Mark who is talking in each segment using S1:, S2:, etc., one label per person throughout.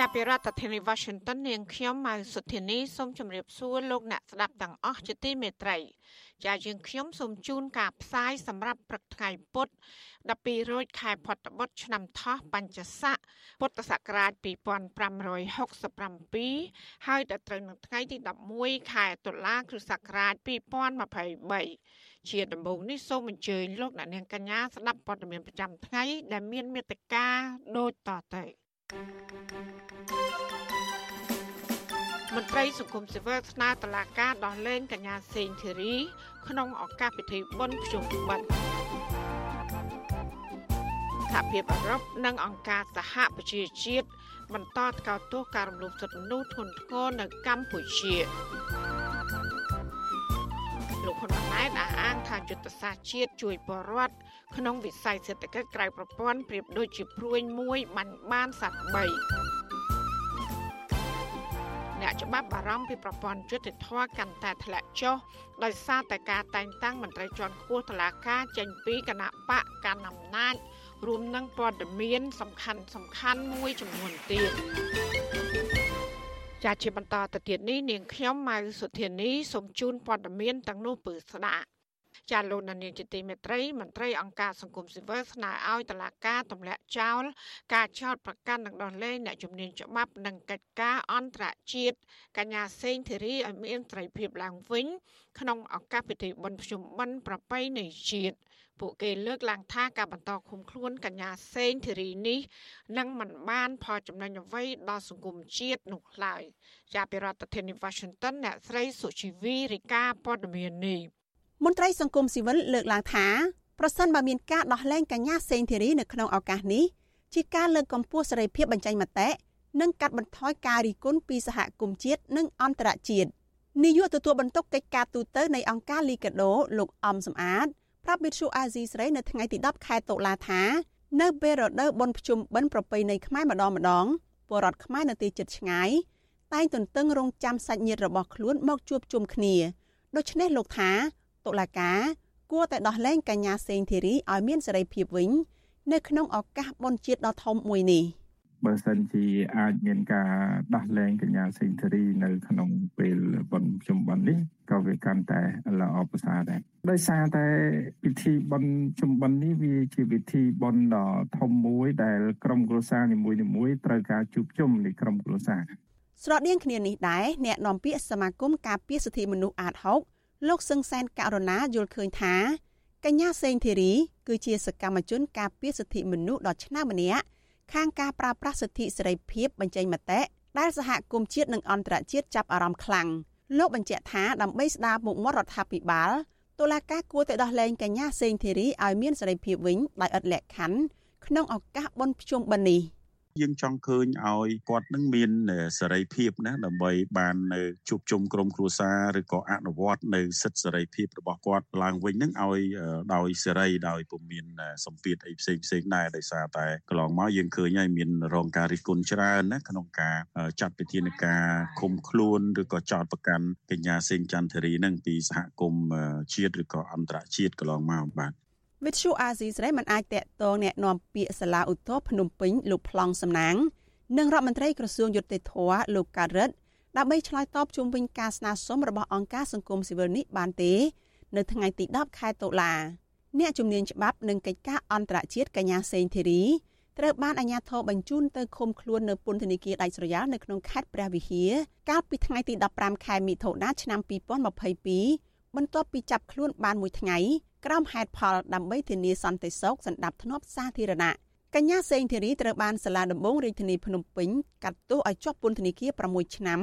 S1: ចាប់ពីរដ្ឋធានី Washington នាងខ្ញុំម៉ៅសុធានីសូមជម្រាបសួរលោកអ្នកស្ដាប់ទាំងអស់ជាទីមេត្រីចាយើង ខ្ញុំសូមជូនការផ្សាយសម្រាប់ព្រឹកថ្ងៃពុទ្ធ12រោចខែផុតបុត្រឆ្នាំថោះបัญចស័កពុទ្ធសករាជ2567ហើយដល់ត្រូវនឹងថ្ងៃទី11ខែតុលាគ្រិស្តសករាជ2023ជាដំបូងនេះសូមអញ្ជើញលោកអ្នកនាងកញ្ញាស្ដាប់ព័ត៌មានប្រចាំថ្ងៃដែលមានមេត្តាដូចតទៅ មន្ត្រីសង្គមស៊ីវិលស្នើតុលាការដោះលែងកញ្ញាសេងធីរី ក្នុងឱកាសពិធីបុណ្យភ្ជុំបិណ្ឌសហភាពអឺរ៉ុបនិងអង្គការសហប្រជាជាតិបន្តថ្កោលទោសការរំលោភសិទ្ធិមនុស្សធ្ងន់ធ្ងរនៅកម្ពុជា លោកហ៊ុនម៉ាណែតអះអាងថាយុទ្ធសាស្ត្រជាតិជួយបរដ្ឋក្នុងវិស័យសេដ្ឋកិច្ចក្រៅប្រព័ន្ធប្រៀបដូចជាព្រួយមួយបាញ់បានសត្វ3អ្នកច្បាប់បារម្ភពីប្រព័ន្ធយុតិធធកាន់តែធ្លាក់ចុះដោយសារតែការតែងតាំងមន្ត្រីជាន់ខ្ពស់តុលាការចេញពីគណៈបកកណ្ដាលអំណាចរួមនឹងព័ត៌មានសំខាន់សំខាន់មួយចំនួនទៀត ចាជាបន្តទៅទៀតនេះនាងខ្ញុំម៉ៅសុធានីសូមជូនព័ត៌មានទាំងនោះពឺស្ដាប់ ចាលោកនានីជាទីមេត្រីមន្ត្រីអង្គការសង្គមស៊ីវិលស្នើឲ្យតុលាការទម្លាក់ចោលការចោទប្រកាន់និងដោះលែងអ្នកជំនាញច្បាប់និងកិច្ចការអន្តរជាតិកញ្ញាសេងធីរីឲ្យមានសេរីភាពឡើងវិញ ក្នុងឱកាសពិធីបុណ្យភ្ជុំបិណ្ឌប្រពៃណីជាតិពួកគេលើកឡើងថាការបន្តឃុំខ្លួនកញ្ញាសេងធីរីនេះនឹងមិនបានផលចំណេញអ្វីដល់សង្គមជាតិនោះឡើយជាពីរដ្ឋធានី Washington អ្នកស្រីសុជីវីរីកាព័ត៌មាននេះ
S2: មន្ត្រីសង្គមស៊ីវិលលើកឡើងថាប្រសិនបើមានការដោះលែងកញ្ញាសេងធីរីនៅក្នុងឱកាសនេះជាការលើកកម្ពស់សេរីភាពបញ្ចេញមតិនិងកាត់បន្ថយការរិះគន់ពីសហគមន៍ជាតិនិងអន្តរជាតិនាយកទទួលបន្ទុកកិច្ចការទូតនៃអង្គការលីកាដូលោកអំសំអាតប្រាប់វិទ្យុអាស៊ីសេរីនៅថ្ងៃទី10ខែតុលាថានៅពេលរដូវបុណ្យភ្ជុំបិណ្ឌប្រពៃណីខ្មែរម្ដងម្ដងពលរដ្ឋខ្មែរនៅទីជិតឆ្ងាយតែងទន្ទឹងរង់ចាំសាច់ញាតិរបស់ខ្លួនមកជួបជុំគ្នាដូច្នេះលោកថា តុលាការគួរតែដោះលែងកញ្ញាសេងធីរីឲ្យមានសេរីភាពវិញ នៅក្នុងឱកាសបុណ្យជាតិដ៏ធំមួយនេះ
S3: បើសិនជាអាចមានការដោះលែងកញ្ញាសេងធីរីនៅក្នុងពេលបុណ្យជុំបិណ្ឌនេះក៏វាកាន់តែល្អប្រសើរដែរដោយសារតែពិធីបុណ្យជុំបិណ្ឌនេះវាជាពិធីបុណ្យដ៏ធំមួយដែលក្រុមគ្រួសារនីមួយៗត្រូវការជួបជុំនៃក្រុមគ្រួសារ
S2: ស្រដៀងគ្នានេះដែរអ្នកនាំពាក្យសមាគមការពារសិទ្ធិមនុស្សអាតហុក លោកសឹងសែនករណាយល់ឃើញថាកញ្ញាសេងធីរីគឺជាសកម្មជនការពារសិទ្ធិមនុស្សដ៏ឆ្នើមម្នាក់ខាងការប្រើប្រាស់សិទ្ធិសេរីភាពបញ្ចេញមតិដែលសហគមន៍ជាតិនិងអន្តរជាតិចាប់អារម្មណ៍ខ្លាំងលោកបញ្ជាក់ថាដើម្បីស្ដារមុខមាត់រដ្ឋាភិបាលតុលាការគួរតែដោះលែងកញ្ញាសេងធីរីឲ្យមានសេរីភាពវិញដោយឥតលក្ខខណ្ឌក្នុងឱកាសបុណ្យភ្ជុំបិណ្ឌនេះ។
S4: យើងចង់ឃើញឲ្យគាត់នឹងមានសេរីភាពណាដើម្បីបាននៅជួបជុំក្រុមគ្រួសារឬក៏អនុវត្តនៅសិទ្ធិសេរីភាពរបស់គាត់ឡើងវិញនឹងឲ្យដោយសេរីដោយពុំមានសម្ពាធអីផ្សេងផ្សេងដែរដោយសារតែកន្លងមកយើងឃើញហើយមានរងការរិះគន់ច្រើនណាក្នុងការចាត់វិធានការឃុំខ្លួនឬក៏ចោតប្រកាន់កញ្ញាសេងចន្ទរីនឹងពីសហគមន៍ជាតិឬក៏អន្តរជាតិកន្លងមកបាទ
S2: វិទ្យុអាស៊ីសេរីមិនអាចតាក់ទងแนะនាំពាក្យសាលាឧទ្ធរភ្នំពេញលោកប្លង់សំណាងនិងរដ្ឋមន្ត្រីក្រសួងយុតិធធលោកកើតរិទ្ធដើម្បីឆ្លើយតបជុំវិញការស្នើសុំរបស់អង្គការសង្គមស៊ីវិលនេះបានទេ នៅថ្ងៃទី10ខែតុលាអ្នកជំនាញច្បាប់និងកិច្ចការអន្តរជាតិកញ្ញាសេងធីរីត្រូវបានអាជ្ញាធរបញ្ជូនទៅឃុំខ្លួននៅពន្ធនាគារដាច់ស្រយាលនៅក្នុងខេត្តព្រះវិហារកាលពីថ្ងៃទី15ខែមិថុនាឆ្នាំ2022 បន្ទាប់ពីចាប់ខ្លួនបានមួយថ្ងៃក្រោមហេតុផលដើម្បីធានាសន្តិសុខសណ្ដាប់ធ្នាប់សាធារណៈកញ្ញាសេងធីរីត្រូវបានសាលាដំបងរាជធានីភ្នំពេញកាត់ទោសឲ្យជាប់ពន្ធនាគារ6ឆ្នាំ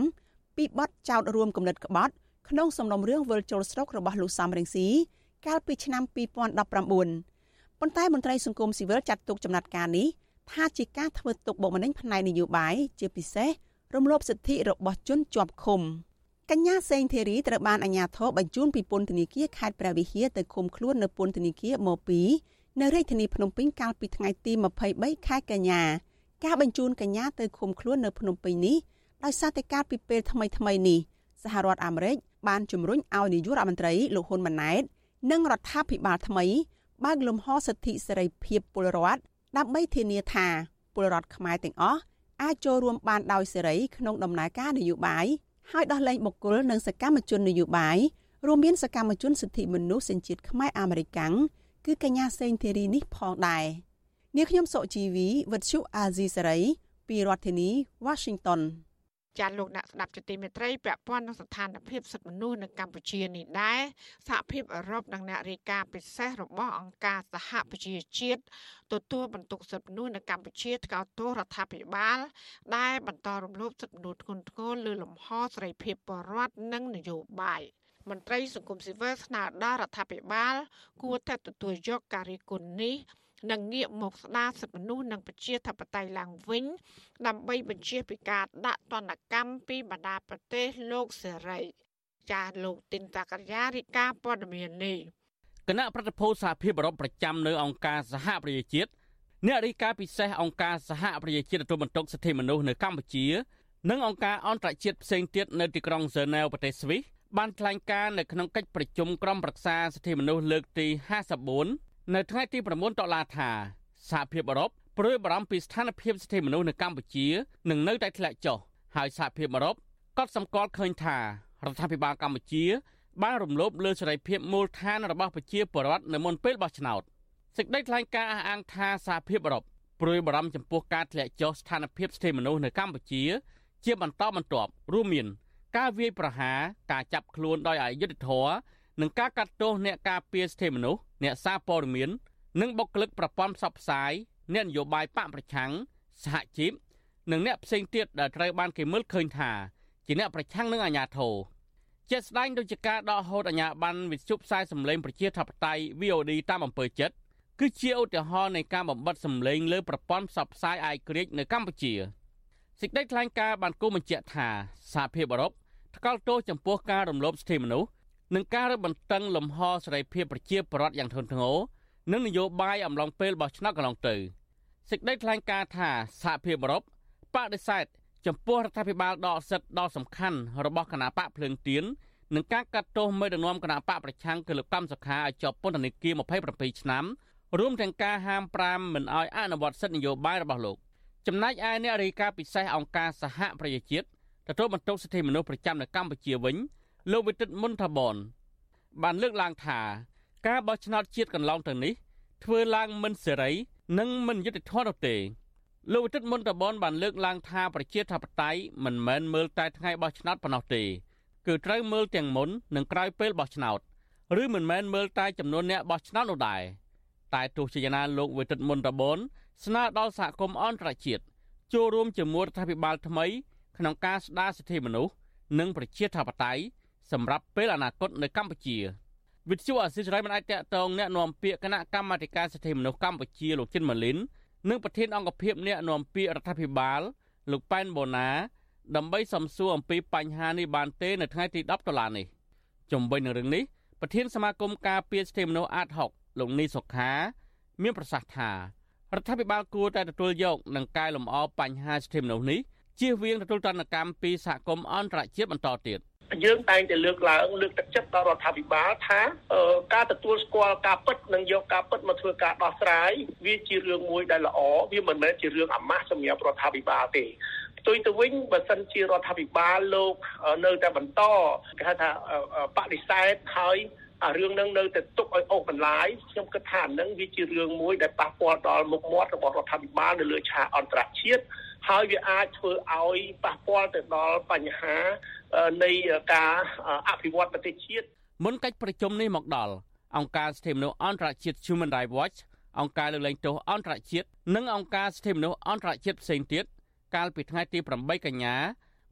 S2: ពីបទចោទរួមគំនិតក្បត់ក្នុងសំណុំរឿងវិលជុលស្រុករបស់លោកសំរងស៊ីកាលពីឆ្នាំ2019ប៉ុន្តែមន្ត្រីសង្គមស៊ីវិលចាត់ទុកចំណាត់ការនេះថាជាការធ្វើទុកបុកម្នេញផ្នែកនយោបាយជាពិសេសរំលោភសិទ្ធិរបស់ជនជាប់ឃុំ កញ្ញាសេងធីរីត្រូវបានអាជ្ញាធរបញ្ជូនពីពន្ធនាគារខេត្តព្រះវិហារទៅឃុំខ្លួននៅពន្ធនាគារម2នៅរាជធានីភ្នំពេញកាលពីថ្ងៃទី23ខែកញ្ញាការបញ្ជូនកញ្ញាទៅឃុំខ្លួននៅភ្នំពេញនេះដោយសារតែការពីពេលថ្មីថ្មីនេះសហរដ្ឋអាមេរិកបានជំរុញឲ្យនាយករដ្ឋមន្ត្រីលោកហ៊ុនម៉ាណែតនិងរដ្ឋាភិបាលថ្មីបើកលំហសិទ្ធិសេរីភាពពលរដ្ឋដើម្បីធានាថាពលរដ្ឋខ្មែរទាំងអស់អាចចូលរួមបានដោយសេរីក្នុងដំណើរការនយោបាយ ហើយដោះលែងបុគ្គលនិងសកម្មជននយោបាយរួមមានសកម្មជនសិទ្ធិមនុស្សសញ្ជាតិខ្មែរអាមេរិកាំងគឺកញ្ញាសេងធីរីនេះផងដែរនាងខ្ញុំសុជីវីវិទ្យុអាស៊ីសេរីពីរដ្ឋធានី Washington
S1: ចាលោកអ្នកស្ដាប់ជទីមេត្រីពាក់ព័ន្ធនឹងស្ថានភាពសិទ្ធិមនុស្សនៅកម្ពុជានេះដែរសហភាពអឺរ៉ុបនិងអ្នករាយការណ៍ពិសេសរបស់អង្គការសហប្រជាជាតិទទួលបន្ទុកសិទ្ធិមនុស្សនៅកម្ពុជាថ្កោលទោសរដ្ឋាភិបាល ដែលបន្តរំលោភសិទ្ធិមនុស្សធ្ងន់ធ្ងរលើលំហសេរីភាពបរិវត្តនិងនយោបាយមន្ត្រីសង្គមស៊ីវិលស្នើដល់រដ្ឋាភិបាល គួរតែទទួលយកការរិះគន់នេះ និងងាកមកស្ដារសិទ្ធិមនុស្សនិងប្រជាធិបតេយ្យឡើងវិញ ដើម្បីបញ្ជាពីការដាក់ទណ្ឌកម្មពីបណ្ដាប្រទេសលោកសេរីចាស់លោកទីនតាករារិកាព័ត៌មាននេះ
S5: គណៈប្រតិភូសហភាពអឺរ៉ុបប្រចាំនៅអង្គការសហប្រជាជាតិអ្នករាយការណ៍ពិសេសអង្គការសហប្រជាជាតិទទួលបន្ទុកសិទ្ធិមនុស្សនៅកម្ពុជា និងអង្គការអន្តរជាតិផ្សេងទៀតនៅទីក្រុងហ្សឺណែវប្រទេសស្វីសបានថ្លែងការណ៍នៅក្នុងកិច្ចប្រជុំក្រុមប្រឹក្សាសិទ្ធិមនុស្សលើកទី54 នៅថ្ងៃទី9តុលាថាសហភាពអឺរ៉ុបព្រួយបារម្ភពីស្ថានភាពសិទ្ធិមនុស្សនៅកម្ពុជានឹងនៅតែធ្លាក់ចុះហើយសហភាពអឺរ៉ុបក៏សម្គាល់ឃើញថារដ្ឋាភិបាលកម្ពុជា បានរំលោភលើសេរីភាពមូលដ្ឋានរបស់ប្រជាពលរដ្ឋនៅមុនពេលបោះឆ្នោតសេចក្តីថ្លែងការណ៍អះអាងថាសហភាពអឺរ៉ុបព្រួយបារម្ភចំពោះការធ្លាក់ចុះស្ថានភាពសិទ្ធិមនុស្សនៅកម្ពុជា ជាបន្តបន្ទាប់រួមមាន ការវាយប្រហារការចាប់ខ្លួនដោយអយុត្តិធម៌ និងការកាត់ទោសអ្នកការពារសិទ្ធិមនុស្សអ្នកសារព័ត៌មាន និងបុគ្គលិកប្រព័ន្ធផ្សព្វផ្សាយអ្នកនយោបាយបកប្រឆាំងសហជីពនិងអ្នកផ្សេងទៀតដែលត្រូវបានគេមើលឃើញថាជាអ្នកប្រឆាំងនឹងអាញាធរជាស្ដែងដូចជាការដកហូតអាញាបានវិទ្យុផ្សាយសម្លេងប្រជាធិបតេយ្យ VOD តាមអំពើចិត្តគឺជាឧទាហរណ៍នៃការបំបត្តិសម្លេងលើប្រព័ន្ធផ្សព្វផ្សាយអាយក្រិចនៅកម្ពុជាសេចក្តីថ្លែងការណ៍បានគូបញ្ជាក់ថាសហភាពអឺរ៉ុបថ្កោលទោសចំពោះការរំលោភសិទ្ធិមនុស្ស និងការរឹតបន្តឹងលំហសេរីភាពប្រជាពលរដ្ឋយ៉ាងធ្ងន់ធ្ងរនិងនយោបាយអំឡុងពេលបោះឆ្នោតកន្លងទៅសេចក្តីថ្លែងការណ៍ថាសហភាពអឺរ៉ុបបដិសេធចំពោះរដ្ឋាភិបាលដកសិទ្ធិដ៏សំខាន់របស់គណៈបកភ្លើងទៀននិងការកាត់ទោសមេដឹកនាំគណៈបកប្រឆាំងគឺលោកកម្មសុខាឲ្យជាប់ពន្ធនាគារ27ឆ្នាំរួមទាំងការហាម5មិនឲ្យអនុវត្តសិទ្ធិនយោបាយរបស់លោកចំណែកឯអ្នករាយការណ៍ពិសេសអង្គការសហប្រជាជាតិទទួលបន្ទុកសិទ្ធិមនុស្សប្រចាំនៅកម្ពុជាវិញ លោកវិទិតមុនថាបនបានលើកឡើងថា ការបោះឆ្នោតជាតិកន្លងទៅនេះធ្វើឡើងមិនសេរី និងមិនយុត្តិធម៌នោះទេលោកវិទិតមុនតាបនបានលើកឡើងថាប្រជាធិបតេយ្យមិនមែនមើលតែថ្ងៃបោះឆ្នោតប៉ុណ្ណោះទេគឺត្រូវមើលទាំងមុននិងក្រោយពេលបោះឆ្នោតឬមិនមែនមើលតែចំនួនអ្នកបោះឆ្នោតនោះដែរតែទោះជាយ៉ាងណាលោកវិទិតមុនតាបនស្នើដល់សហគមន៍អន្តរជាតិចូលរួមជាមួយរដ្ឋាភិបាលថ្មីក្នុងការស្ដារសិទ្ធិមនុស្សនិងប្រជាធិបតេយ្យ សម្រាប់ពេលអនាគតនៅកម្ពុជាវិទ្យុអសិរ័យមិនអាចតកតងអ្នកនាំពាក្យគណៈកម្មាធិការសិទ្ធិមនុស្សកម្ពុជាលោកចិនម៉ាលីននិងប្រធានអង្គភិបអ្នកនាំពាក្យរដ្ឋាភិបាលលោកប៉ែនបូណា ដើម្បីសំសួរអំពីបញ្ហានេះបានទេនៅថ្ងៃទី10ដុល្លារនេះជំវិញនឹងរឿងនេះប្រធានសមាគមការពារសិទ្ធិមនុស្សអាត6លោកនីសុខា មានប្រសាសន៍ថារដ្ឋាភិបាលគួរតែទទួលយកនិងកែលម្អបញ្ហាសិទ្ធិមនុស្សនេះជៀសវាងទទួលទណ្ឌកម្មពីសហគមន៍អន្តរជាតិបន្តទៀត។
S6: យើងតែងតែលើកឡើងលើកទឹកចិត្តដល់រដ្ឋាភិបាលថាការទទួលស្គាល់ការពិតនិងយកការពិតមកធ្វើការដោះស្រាយវាជារឿងមួយដែលល្អវាមិនមែនជារឿងអាម៉ាស់សម្រាប់រដ្ឋាភិបាលទេផ្ទុយទៅវិញបើសិនជារដ្ឋាភិបាលលោកនៅតែបន្តគេហៅថាបដិសេធហើយអារឿងហ្នឹងនៅតែទុកឲ្យអូសបន្លាយខ្ញុំគិតថាអាហ្នឹងវាជារឿងមួយដែលប៉ះពាល់ដល់មុខមាត់របស់រដ្ឋាភិបាលនៅលើឆាកអន្តរជាតិហើយវាអាចធ្វើឲ្យប៉ះពាល់ទៅដល់បញ្ហា នៃការអភិវឌ្ឍប្រទេសជាតិ
S5: មុនកិច្ចប្រជុំនេះមកដល់អង្គការសិទ្ធិមនុស្សអន្តរជាតិ Human Rights Watch អង្គការលើកលែងទោសអន្តរជាតិនិងអង្គការសិទ្ធិមនុស្សអន្តរជាតិផ្សេងទៀតកាលពីថ្ងៃទី8កញ្ញា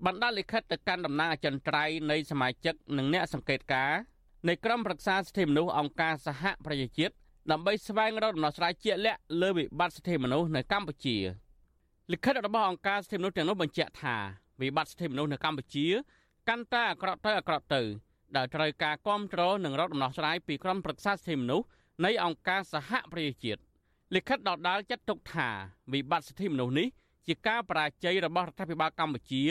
S5: បានដាក់លិខិតទៅកាន់តំណាងអចិន្ត្រៃយ៍នៃសមាជិកនិងអ្នកសង្កេតការណ៍នៃក្រុមប្រឹក្សាសិទ្ធិមនុស្សអង្គការសហប្រជាជាតិដើម្បីស្វែងរកដំណោះស្រាយជាក់លាក់លើវិបត្តិសិទ្ធិមនុស្សនៅកម្ពុជាលិខិតរបស់អង្គការសិទ្ធិមនុស្សទាំងនោះបញ្ជាក់ថាវិបត្តិសិទ្ធិមនុស្សនៅកម្ពុជា កាន់តែអាក្រក់ទៅអាក្រក់ទៅដែលត្រូវការគ្រប់គ្រងនិងរកដំណោះស្រាយពីក្រុមប្រឹក្សាសិទ្ធិមនុស្សនៃអង្គការសហប្រជាជាតិលិខិតដដាលចាត់ទុកថាវិបត្តិសិទ្ធិមនុស្សនេះជាការបរាជ័យរបស់រដ្ឋាភិបាលកម្ពុជា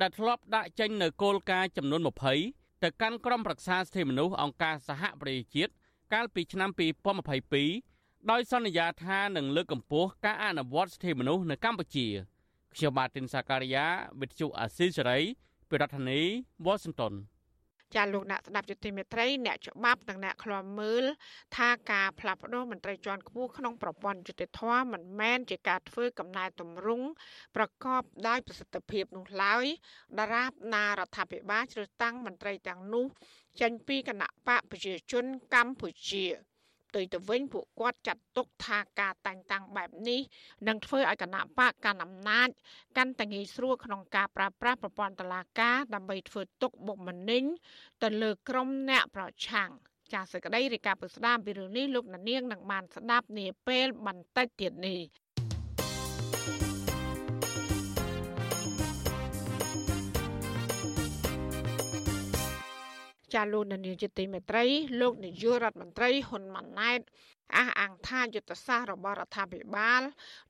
S5: ដែលធ្លាប់ដាក់ចេញនូវគោលការណ៍ចំនួន20ទៅកាន់ក្រុមប្រឹក្សាសិទ្ធិមនុស្សអង្គការសហប្រជាជាតិកាលពីឆ្នាំ2022ដោយសន្យាថានឹងលើកកម្ពស់ការអនុវត្តសិទ្ធិមនុស្សនៅកម្ពុជាខ្ញុំបាទទីនសាការីយ៉ាវិទ្យុអាស៊ីសេរី ពីរដ្ឋធានី Washington
S1: ចាលោកអ្នកស្ដាប់យុតិមេត្រីអ្នកច្បាប់និងអ្នកខ្លាំមើលថាការផ្លាស់ប្តូរមន្ត្រីជាន់ខ្ពស់ក្នុងប្រព័ន្ធយុតិធធម៌មិនមែនជាការធ្វើកំណែតម្រង់ប្រកបដោយប្រសិទ្ធភាពនោះឡើយដរាបណារដ្ឋាភិបាលជ្រើសតាំងមន្ត្រីទាំងនោះចេញពីគណៈបកប្រជាជនកម្ពុជា ផ្ទុយទៅវិញពួកគាត់ចាត់ទុកថាការតែងតាំងបែបនេះនឹងធ្វើឲ្យគណៈបកកាន់អំណាចកាន់តែងាយស្រួលក្នុងការប្រើប្រាស់ប្រព័ន្ធតុលាការដើម្បីធ្វើទុកបុកម្នេញទៅលើក្រុមអ្នកប្រឆាំងចាសសេចក្តីរាយការណ៍ពុស្ដាមពីរឿងនេះលោកនាងនឹងបានស្ដាប់នាពេលបន្តិចទៀតនេះ ចាលោកនាយកជាទីមេត្រីលោកនាយករដ្ឋមន្ត្រីហ៊ុនម៉ាណែត អះអាងថាយុទ្ធសាស្ត្ររបស់រដ្ឋាភិបាល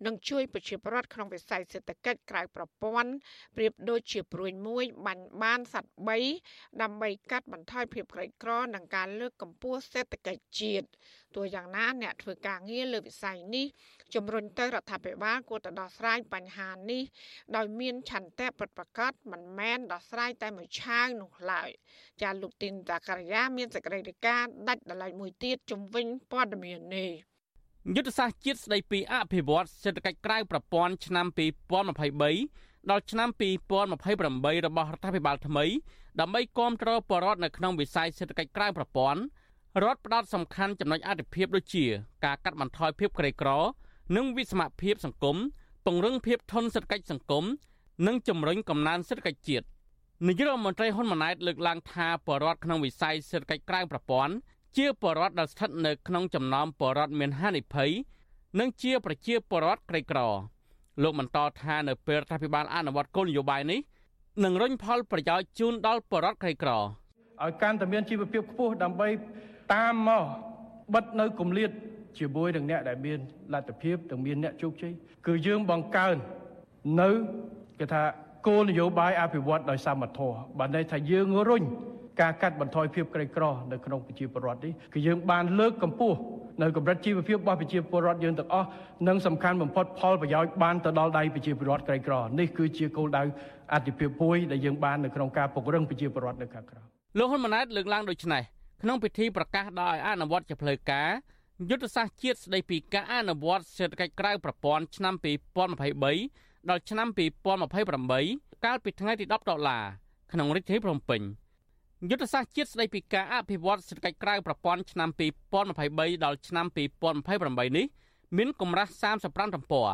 S1: នឹងជួយប្រជាពលរដ្ឋក្នុងវិស័យសេដ្ឋកិច្ចក្រៅប្រព័ន្ធប្រៀបដូចជាព្រួយមួយបាញ់បានសត្វ3ដើម្បីកាត់បន្ថយភាពក្រីក្រនិងការលើកកម្ពស់សេដ្ឋកិច្ចជាតិទោះយ៉ាងណាអ្នកធ្វើការងារលើវិស័យនេះជំរុញទៅរដ្ឋាភិបាលគួរតែដោះស្រាយបញ្ហានេះដោយមានឆន្ទៈពិតប្រាកដមិនមែនដោះស្រាយតែមួយឆាវនោះឡើយចាលោកទីនតាការីយ៉ាមានសេចក្តីរាយការណ៍ដាច់ដライមួយទៀតជំវិញព័ត៌មាននេះ
S5: យុទ្ធសាស្ត្រជាតិស្តីពីអភិវឌ្ឍសេដ្ឋកិច្ចក្រៅប្រព័ន្ធឆ្នាំ2023ដល់ឆ្នាំ2028របស់រដ្ឋាភិបាលថ្មីដើម្បីគ្រប់គ្រងបរិវត្តនៅក្នុងវិស័យសេដ្ឋកិច្ចក្រៅប្រព័ន្ធរដ្ឋផ្ដោតសំខាន់ចំណុចអតិភិបដូចជាការកាត់បន្ថយភាពក្រីក្រ និងវិសមភាពសង្គមពង្រឹងភាពធន់សេដ្ឋកិច្ចសង្គមនិងជំរុញកំណើនសេដ្ឋកិច្ចជាតិនាយករដ្ឋមន្ត្រីហ៊ុនម៉ាណែតលើកឡើងថាបរិវត្តក្នុងវិស័យសេដ្ឋកិច្ចក្រៅប្រព័ន្ធ ជាបរិវត្តដែលស្ថិតនៅក្នុងចំណោមបរិវត្តមានហានិភ័យនិងជាប្រជាបរិវត្តក្រីក្រលោកបន្តថានៅពេលរដ្ឋាភិបាលអនុវត្តគោលនយោបាយនេះនឹងរុញផលប្រយោជន៍ជូនដល់បរិវត្តក្រីក្រ
S7: ឲ្យកាន់តែមានជីវភាពខ្ពស់ដើម្បីតាមមកបិទនៅគម្លាតជាមួយនឹងអ្នកដែលមានលទ្ធភាពទាំងមានអ្នកជោគជ័យគឺយើងបង្កើននៅគេថាគោលនយោបាយអភិវឌ្ឍដោយសមត្ថភាពបានន័យថាយើងរុញ ការកាត់បន្ថយភាពក្រីក្រនៅក្នុងប្រជាពលរដ្ឋនេះគឺយើងបានលើកកម្ពស់នៅកម្រិតជីវភាពរបស់ប្រជាពលរដ្ឋយើងទាំងអស់និងសំខាន់បំផុតផលប្រយោជន៍បានទៅដល់ដៃប្រជាពលរដ្ឋក្រីក្រនេះគឺជាគោលដៅអតិភិបមួយដែលយើងបាននៅក្នុងការពង្រឹងប្រជាពលរដ្ឋនៅខាងក្រៅ
S5: លោកហ៊ុនម៉ាណែតលើកឡើងដូចនេះក្នុងពិធីប្រកាសដោយអនុវត្តជាផ្លូវការយុទ្ធសាស្ត្រជាតិស្តីពីការអនុវត្តសេដ្ឋកិច្ចក្រៅប្រព័ន្ធឆ្នាំ2023ដល់ឆ្នាំ2028កាលពីថ្ងៃទី10ដុល្លារក្នុងរាជធានីភ្នំពេញ យុទ្ធសាស្ត្រជាតិស្តីពីការអភិវឌ្ឍសេដ្ឋកិច្ចក្រៅប្រព័ន្ធឆ្នាំ2023ដល់ឆ្នាំ2028នេះមានកម្រាស់35ទំព័រ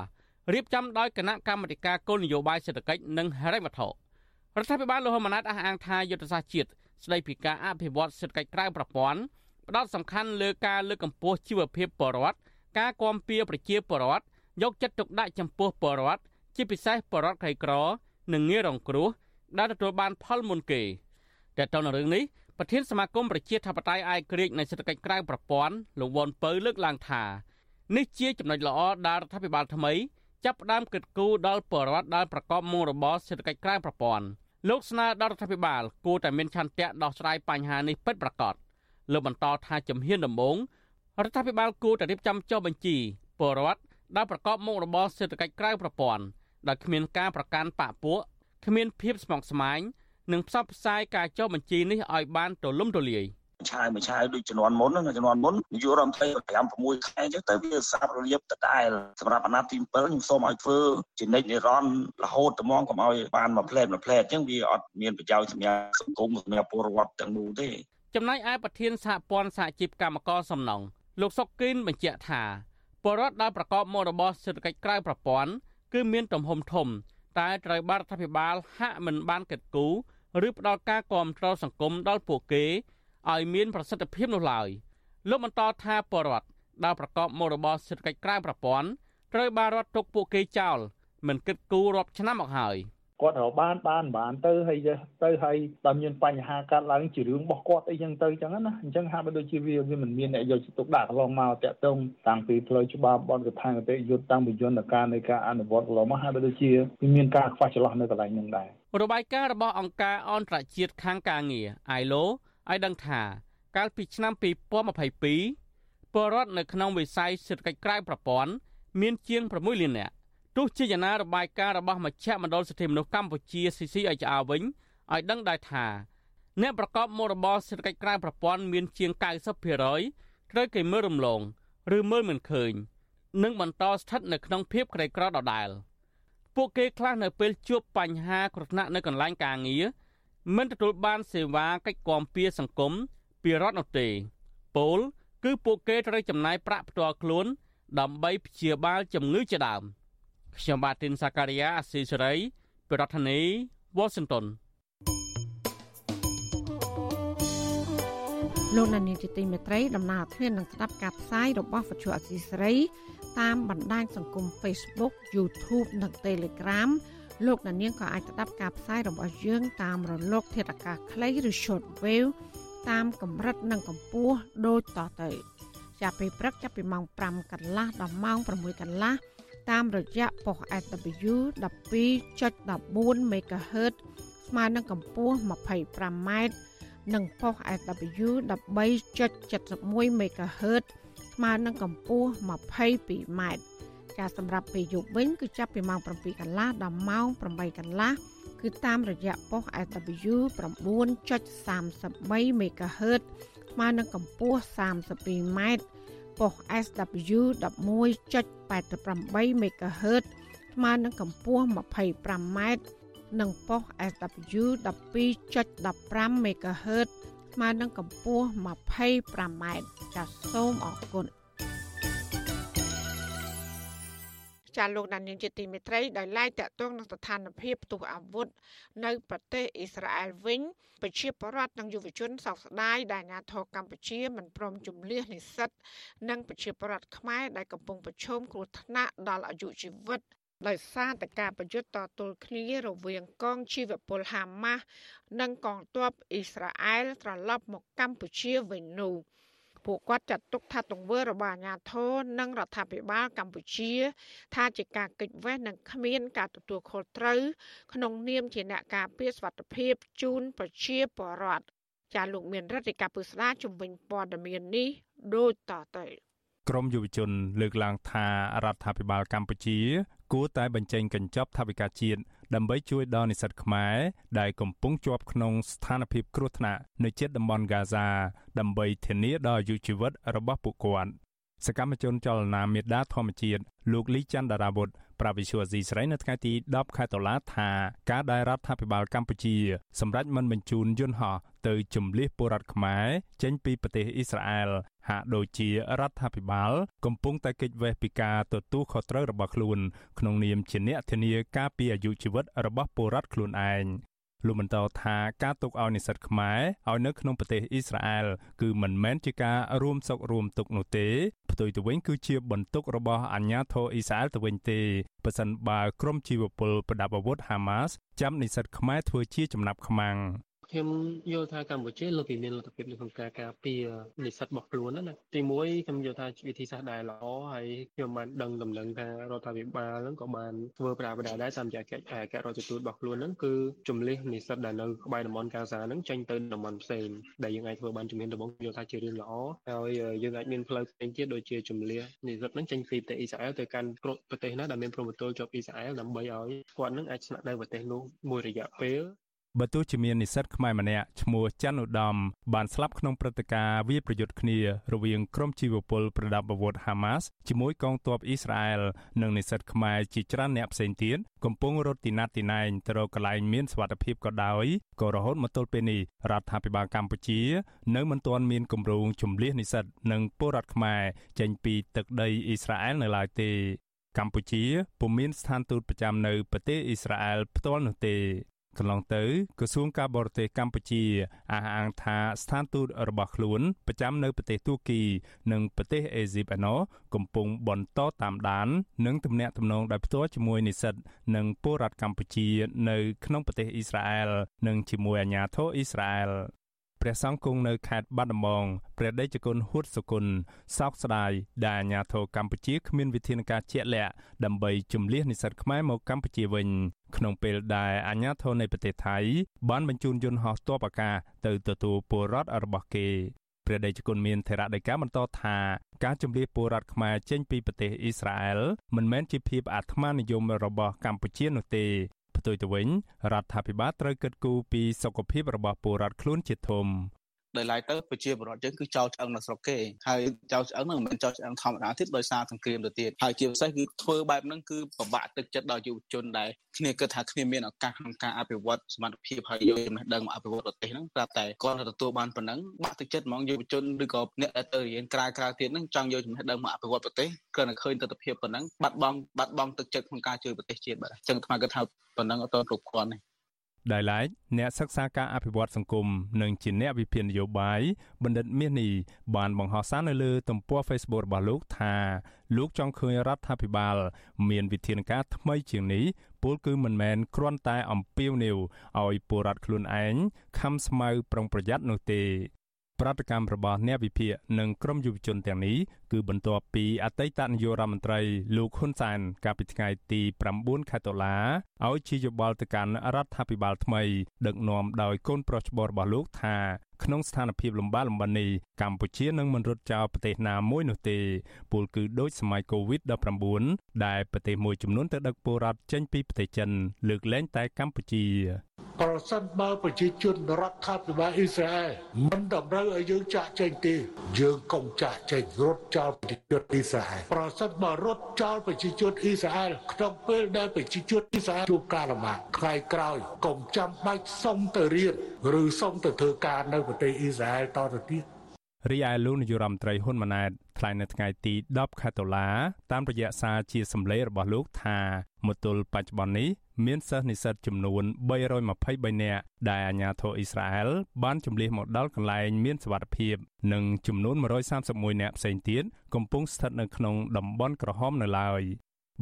S5: រៀបចំដោយគណៈកម្មាធិការគោលនយោបាយសេដ្ឋកិច្ចនិងហិរញ្ញវត្ថុរដ្ឋាភិបាលលោកហ៊ុនម៉ាណែតអះអាងថាយុទ្ធសាស្ត្រជាតិស្តីពីការអភិវឌ្ឍសេដ្ឋកិច្ចក្រៅប្រព័ន្ធផ្ដោតសំខាន់លើការលើកកម្ពស់ជីវភាពបរិវត្តការគាំពៀប្រជាពលរដ្ឋយកចិត្តទុកដាក់ចំពោះពលរដ្ឋជាពិសេសពលរដ្ឋក្រីក្រ និងងាយរងគ្រោះដែលទទួលបានផលមុនគេ តែទៅនឹងរឿងនេះប្រធានសមាគមប្រជាធិបតេយ្យអាយក្រិចនៃសេដ្ឋកិច្ចក្រៅប្រព័ន្ធលោកវ៉ុនពៅលើកឡើងថានេះជាចំណុចល្អដែលរដ្ឋាភិបាលថ្មីចាប់ផ្ដើមគិតគូរដល់បរិវត្តដែលប្រកបមុខរបរសេដ្ឋកិច្ចក្រៅប្រព័ន្ធលោកស្នើដល់រដ្ឋាភិបាលគួរតែមានឆន្ទៈដោះស្រាយបញ្ហានេះពិតប្រាកដលោកបន្តថាជំហានដំបូងរដ្ឋាភិបាលគួរតែរៀបចំចុះបញ្ជីពលរដ្ឋដែលប្រកបមុខរបរសេដ្ឋកិច្ចក្រៅប្រព័ន្ធដែលគ្មានការប្រកាន់បាក់ពួកគ្មានភាពស្មុគស្មាញ និងផ្សព្វផ្សាយការចុះបញ្ជីនេះឲ្យបានទូលំទូលាយ
S8: ឆាយមួយឆាយដូចជំនាន់មុនណាជំនាន់មុននាយករដ្ឋមន្ត្រី5 6ខែអញ្ចឹងទៅវាសាប់រលាបដដែលសម្រាប់អាណត្តិទី7ខ្ញុំសូមឲ្យធ្វើជានិច្ចនិរន្តរ៍រហូតត្មងកុំឲ្យបានមួយផ្លែតមួយផ្លែតអញ្ចឹងវាអត់មានប្រយោជន៍សម្រាប់សង្គមសម្រាប់ពលរដ្ឋទាំងនោះទេ
S5: ចំណែកឯប្រធានសហព័ន្ធសហជីពកម្មករសំណង់លោកសុកគីនបញ្ជាក់ថាពលរដ្ឋដែលប្រកបមុខរបរសេដ្ឋកិច្ចក្រៅប្រព័ន្ធគឺមានទំហំធំ តែត្រូវបានរដ្ឋាភិបាលហាក់មិនបានកិត្តគូ ឬផ្ដល់ការគាំទ្រសង្គមដល់ពួកគេឲ្យមានប្រសិទ្ធភាពនោះឡើយលោកបន្តថាពលរដ្ឋដែលប្រកបមុខរបរសេដ្ឋកិច្ចក្រៅប្រព័ន្ធត្រូវបានរដ្ឋទុកពួកគេចោលមិនគិតគូររាប់ឆ្នាំមកហើយ
S8: ក
S9: គាត់រកបានបានបានទៅហើយទៅហើយដល់មានបញ្ហាកើតឡើងជារឿងរបស់គាត់អីចឹងទៅចឹងណាអញ្ចឹងហាក់បីដូចជាវាវាមិនមានអ្នកយកចិត្តទុកដាក់កន្លងមកតាក់ទងតាំងពីផ្លូវច្បាប់បនកថាកតេយុទ្ធតាំងពីយន្តការនៃការអនុវត្តកន្លងមកហាក់បីដូចជាវាមានការខ្វះចន្លោះនៅកន្លែងហ្នឹងដែរ
S5: របាយការណ៍របស់អង្គការអន្តរជាតិខាងការងារ ILO ឲ្យដឹងថាកាលពីឆ្នាំ2022ពលរដ្ឋនៅក្នុងវិស័យសេដ្ឋកិច្ចក្រៅប្រព័ន្ធមានជាង6លាននាក់ ទោះជាយ៉ាងណារបាយការណ៍របស់មជ្ឈមណ្ឌលសិទ្ធិមនុស្សកម្ពុជា CCHR វិញឲ្យដឹងដែរថាអ្នកប្រកបមុខរបរសេដ្ឋកិច្ចក្រៅប្រព័ន្ធមានជាង90%ត្រូវគេមើលរំលងឬមើលមិនឃើញនិងបន្តស្ថិតនៅក្នុងភាពក្រីក្រដដែលពួកគេខ្លះនៅពេលជួបបញ្ហាគ្រោះថ្នាក់នៅកន្លែងការងារមិនទទួលបានសេវាកិច្ចគាំពារសង្គមពីរដ្ឋនោះទេពលគឺពួកគេត្រូវចំណាយប្រាក់ផ្ទាល់ខ្លួនដើម្បីព្យាបាលជំងឺជាដើម ខ្ញុំបាទទីនសាការីយ៉ាអស៊ីសេរីប្រធានាធិបតី Washington
S1: លោកនានីជាទីមេត្រីដំណើរធាននឹងស្ដាប់ការផ្សាយរបស់វិទ្យុអស៊ីសេរី តាមបណ្ដាញសង្គម Facebook YouTube និង Telegram លោកនាងក៏អាចស្ដាប់ការផ្សាយរបស់យើង តាមរលក ធាតុអាកាសខ្លីឬ Shortwave តាមកម្រិតនិងកម្ពស់ដូចតទៅ ចាប់ពីព្រឹកចាប់ពីម៉ោង5កន្លះដល់ម៉ោង6កន្លះ តាមរយៈប៉ុស SW 12.14 MHz ស្មើនឹងកម្ពស់ 25m និងប៉ុស SW 13.71 MHz ស្មើនឹងកម្ពស់ 22m ចាសម្រាប់ពេលយប់វិញគឺចាប់ពីម៉ោង7កន្លះដល់ម៉ោង8កន្លះគឺតាមរយៈប៉ុស SW 9.33 MHz ស្មើនឹងកម្ពស់ 32m ប៉ុស SW 11.88 MHz ស្មើនឹងកម្ពស់ 25m និងប៉ុស SW 12.15 MHz ស្មើនឹងកម្ពស់ 25m ចាសសូមអរគុណ ចាលោកដានៀងជាទីមេត្រីដោយឡែកតកតងនឹងស្ថានភាពផ្ទុះអាវុធនៅប្រទេសអ៊ីស្រាអែលវិញប្រជាពលរដ្ឋនិងយុវជនសោកស្ដាយដែលអាញាធរកម្ពុជាមិនព្រមជំលះនិស្សិតនិងប្រជាពលរដ្ឋខ្មែរដែលកំពុងប្រឈមគ្រោះថ្នាក់ដល់អាយុជីវិតដោយសារតែការប្រយុទ្ធតទល់គ្នារវាងកងជីវពលហាម៉ាស់និងកងទ័ពអ៊ីស្រាអែលត្រឡប់មកកម្ពុជាវិញនោះ ពួកគាត់ចាត់ទុកថាទង្វើរបស់អាញាធរនិងរដ្ឋាភិបាលកម្ពុជា ថាជាការកិច្ចវេះនិងគ្មានការទទួលខុសត្រូវក្នុងនាមជាអ្នកការពារសុវត្ថិភាពជូនប្រជាពលរដ្ឋចាលោកមានរដ្ឋាភិការពឹស្ដាជំវិញព័ត៌មាននេះដូចតទៅ
S10: ក្រមយុវជន លើកឡើងថារដ្ឋាភិបាលកម្ពុជា គួរតែបញ្ចេញកញ្ចប់ថវិកាជាតិ ដើម្បីជួយដល់និស្សិតខ្មែរដែលកំពុងជាប់ក្នុងស្ថានភាពគ្រោះថ្នាក់នៅជិតតំបន់ហ្គាហ្សាដើម្បីធានាដល់អាយុជីវិតរបស់ពួកគាត់សកម្មជនចលនាមេដាធម្មជាតិលោកលីច័ន្ទដារាវុធប្រាវិសុវអាស៊ីស្រីនៅថ្ងៃទី10ខែតុលាថាការដែលរដ្ឋាភិបាលកម្ពុជាសម្រេចមិនបញ្ជូនយន្តហោះទៅជំលះពលរដ្ឋខ្មែរចេញពីប្រទេសអ៊ីស្រាអែលហាក់ដូចជារដ្ឋាភិបាល កំពុងតែគេចវេះពីការទទួលខុសត្រូវរបស់ខ្លួនក្នុងនាមជាអ្នកធានាការពារអាយុជីវិតរបស់ពលរដ្ឋខ្លួនឯងលោកបន្តថាការទុកឲ្យនិស្សិតខ្មែរឲ្យនៅក្នុងប្រទេសអ៊ីស្រាអែលគឺមិនមែនជាការរួមសុខរួមទុក្ខនោះទេ ផ្ទុយទៅវិញគឺជាបន្ទុករបស់អាជ្ញាធរអ៊ីស្រាអែលទៅវិញទេប៉ះសិនបើក្រុមជីវពលប្រដាប់អាវុធហាម៉ាសចាំនិស្សិតខ្មែរធ្វើជាចំណាប់ខ្មាំង
S11: ខ្ញុំយល់ថាកម្ពុជាលើពីមានលទ្ធភាពនៅក្នុងការការពារនិស្សិតរបស់ខ្លួនណាទីមួយខ្ញុំយល់ថាវិធីសាស្ត្រដែលល្អហើយខ្ញុំបានដឹងដំណឹងថារដ្ឋាភិបាលហ្នឹងក៏បានធ្វើប្រាបដាដែរតាមរយៈកិច្ចឯករដ្ឋទូតរបស់ខ្លួនហ្នឹងគឺជំលះនិស្សិតដែលនៅក្បែរតំបន់កាហ្សាហ្នឹងចេញទៅតំបន់ផ្សេងដែលយើងអាចធ្វើបានជំនាញដំបងយល់ថាជារឿងល្អហើយយើងអាចមានផ្លូវផ្សេងទៀតដូចជាជំលះនិស្សិតហ្នឹងចេញពីប្រទេសអ៊ីស្រាអែលទៅកាន់ប្រទេសណាដែលមានព្រំប្រទល់ជាប់អ៊ីស្រាអែលដើម្បីឲ្យគាត់ហ្នឹងអាចស្នាក់នៅប្រទេសនោះមួយរយៈពេល
S10: បើទោះជាមាននិស្សិតខ្មែរម្នាក់ឈ្មោះច័ន្ទឧត្តមបានស្លាប់ក្នុងព្រឹត្តិការណ៍វាយប្រយុទ្ធគ្នារវាងក្រុមជីវពលប្រដាប់អាវុធហាម៉ាស់ជាមួយកងទ័ពអ៊ីស្រាអែលនិងនិស្សិតខ្មែរជាច្រើនអ្នកផ្សេងទៀតកំពុងរត់ទីណាត់ទីណែងទៅរកកន្លែងមានសុវត្ថិភាពក៏ដោយក៏រហូតមកទល់ពេលនេះរដ្ឋាភិបាលកម្ពុជា នៅមិនទាន់មានគម្រោងជំលះនិស្សិតនិងពលរដ្ឋខ្មែរចេញពីទឹកដីអ៊ីស្រាអែលនៅឡើយទេកម្ពុជាពុំមានស្ថានទូតប្រចាំនៅប្រទេសអ៊ីស្រាអែលផ្ទាល់នោះទេ កន្លងទៅក្រសួងការបរទេសកម្ពុជាអះអាងថាស្ថានទូតរបស់ខ្លួនប្រចាំនៅប្រទេសទួរគី និងប្រទេសអេស៊ីបឯណោះកំពុងបន្តតាមដាន និងទំនាក់ទំនងដោយផ្ទាល់ជាមួយនិស្សិតនិងពលរដ្ឋកម្ពុជា នៅក្នុងប្រទេសអ៊ីស្រាអែលនិងជាមួយអាជ្ញាធរអ៊ីស្រាអែល ព្រះសង្ឃគង់នៅខេត្តបាត់ដំបងព្រះដេចគុណហួតសុគន្ធសោកស្ដាយដែលអាញាធរកម្ពុជាគ្មានវិធានការជាក់លាក់ដើម្បីជំលះនិស្សិតខ្មែរមកកម្ពុជាវិញក្នុងពេលដែលអាញាធរនៃប្រទេសថៃបានបញ្ជូនយន្តហោះទ័ពអាកាសទៅទទួលពលរដ្ឋរបស់គេព្រះដេចគុណមានថេរដីកាបន្តថាការជំលះពលរដ្ឋខ្មែរចេញពីប្រទេសអ៊ីស្រាអែលមិនមែនជាភាពអាត្មានិយមរបស់កម្ពុជានោះទេ ផ្ទុយទៅវិញរដ្ឋាភិបាលត្រូវគិតគូរពីសុខភាពរបស់ពលរដ្ឋខ្លួនជាធំ
S12: ដោយឡែកទៅប្រជាពលរដ្ឋយើងគឺចោលឆ្អឹងនៅស្រុកគេហើយចោលឆ្អឹងហ្នឹងមិនមែនចោលឆ្អឹងធម្មតាទេដោយសារសង្គ្រាមទៅទៀតហើយជាពិសេសគឺធ្វើបែបហ្នឹងគឺពិបាកទឹកចិត្តដល់យុវជនដែលគ្នាគិតថាគ្នាមានឱកាសក្នុងការអភិវឌ្ឍសមត្ថភាពហើយយកចំណេះដឹងមកអភិវឌ្ឍប្រទេសហ្នឹងប្រាប់តែគាត់ទទួលបានប៉ុណ្ណឹងបាក់ទឹកចិត្តហ្មងយុវជនឬក៏អ្នកដែលទៅរៀនក្រៅក្រៅទៀតហ្នឹងចង់យកចំណេះដឹងមកអភិវឌ្ឍប្រទេសគ្រាន់តែឃើញទស្សនវិជ្ជាប៉ុណ្ណឹងបាត់បង់បាត់បង់ទឹកចិត្តក្នុងការជួយប្រទេសជាតិបាទអញ្ចឹងអាត្មាគិតថាប៉ុណ្ណឹងអត់ទាន់គ្រប់គ្រាន់ទេ
S10: ដោយឡែកអ្នកសិក្សាការអភិវឌ្ឍសង្គមនិងជាអ្នកវិភាគនយោបាយបណ្ឌិតមាសនេះបានបង្ហោះសារនៅលើទំព័រ Facebook របស់លោកថាលោកចង់ឃើញរដ្ឋាភិបាល មានវិធានការថ្មីជាងនេះពលគឺមិនមែនគ្រាន់តែអំពាវនាវឲ្យពលរដ្ឋខ្លួនឯងខំស្មៅប្រុងប្រយ័ត្ននោះទេប្រតិកម្មរបស់អ្នកវិភាគនិងក្រមយុវជនទាំងនេះ គឺបន្ទាប់ពីអតីតនាយករដ្ឋមន្ត្រីលោកហ៊ុនសែនកាលពីថ្ងៃទី9ខែតុលាឲ្យជាយោបល់ទៅកាន់រដ្ឋាភិបាលថ្មី ដឹកនាំដោយកូនប្រុសច្បងរបស់លោកថាក្នុងស្ថានភាពលំបាកលំបិននេះកម្ពុជានឹងមិនរត់ចោលប្រទេសណាមួយនោះទេពលគឺដូចសម័យ COVID-19 ដែលប្រទេសមួយចំនួនទៅដឹកពលរដ្ឋចេញពីប្រទេសចិន លើកលែងតែកម្ពុជា
S13: ប្រសិនបើប្រជាជនរដ្ឋាភិបាលអ៊ីស្រាអែលមិនតម្រូវឲ្យយើងចាក់ចេញទេ យើងកុំចាក់ចេញរត់ចោលប្រជាជនអ៊ីស្រាអែលប្រសិនបើរត់ចោលប្រជាជនអ៊ីស្រាអែលក្នុងពេលដែលប្រជាជនអ៊ីស្រាអែលជួបការលំបាកថ្ងៃក្រោយកុំចាំបាច់សុំទៅរៀនឬសុំទៅធ្វើការនៅប្រទេសអ៊ីស្រាអែលតទៅទៀត
S10: រីឯលោកនាយរដ្ឋមន្ត្រីហ៊ុនម៉ាណែតថ្លែងនៅថ្ងៃទី10ខែតុលាតាមរយៈសារជាសម្លេងរបស់លោកថាមកទល់បច្ចុប្បន្ននេះមានសិស្សនិស្សិតចំនួន323នាក់ដែលអាជ្ញាធរអ៊ីស្រាអែលបានជម្លៀសមកដល់កន្លែងមានសុវត្ថិភាព និងចំនួន131នាក់ផ្សេងទៀតកំពុងស្ថិតនៅក្នុងតំបន់ក្រហមនៅឡើយ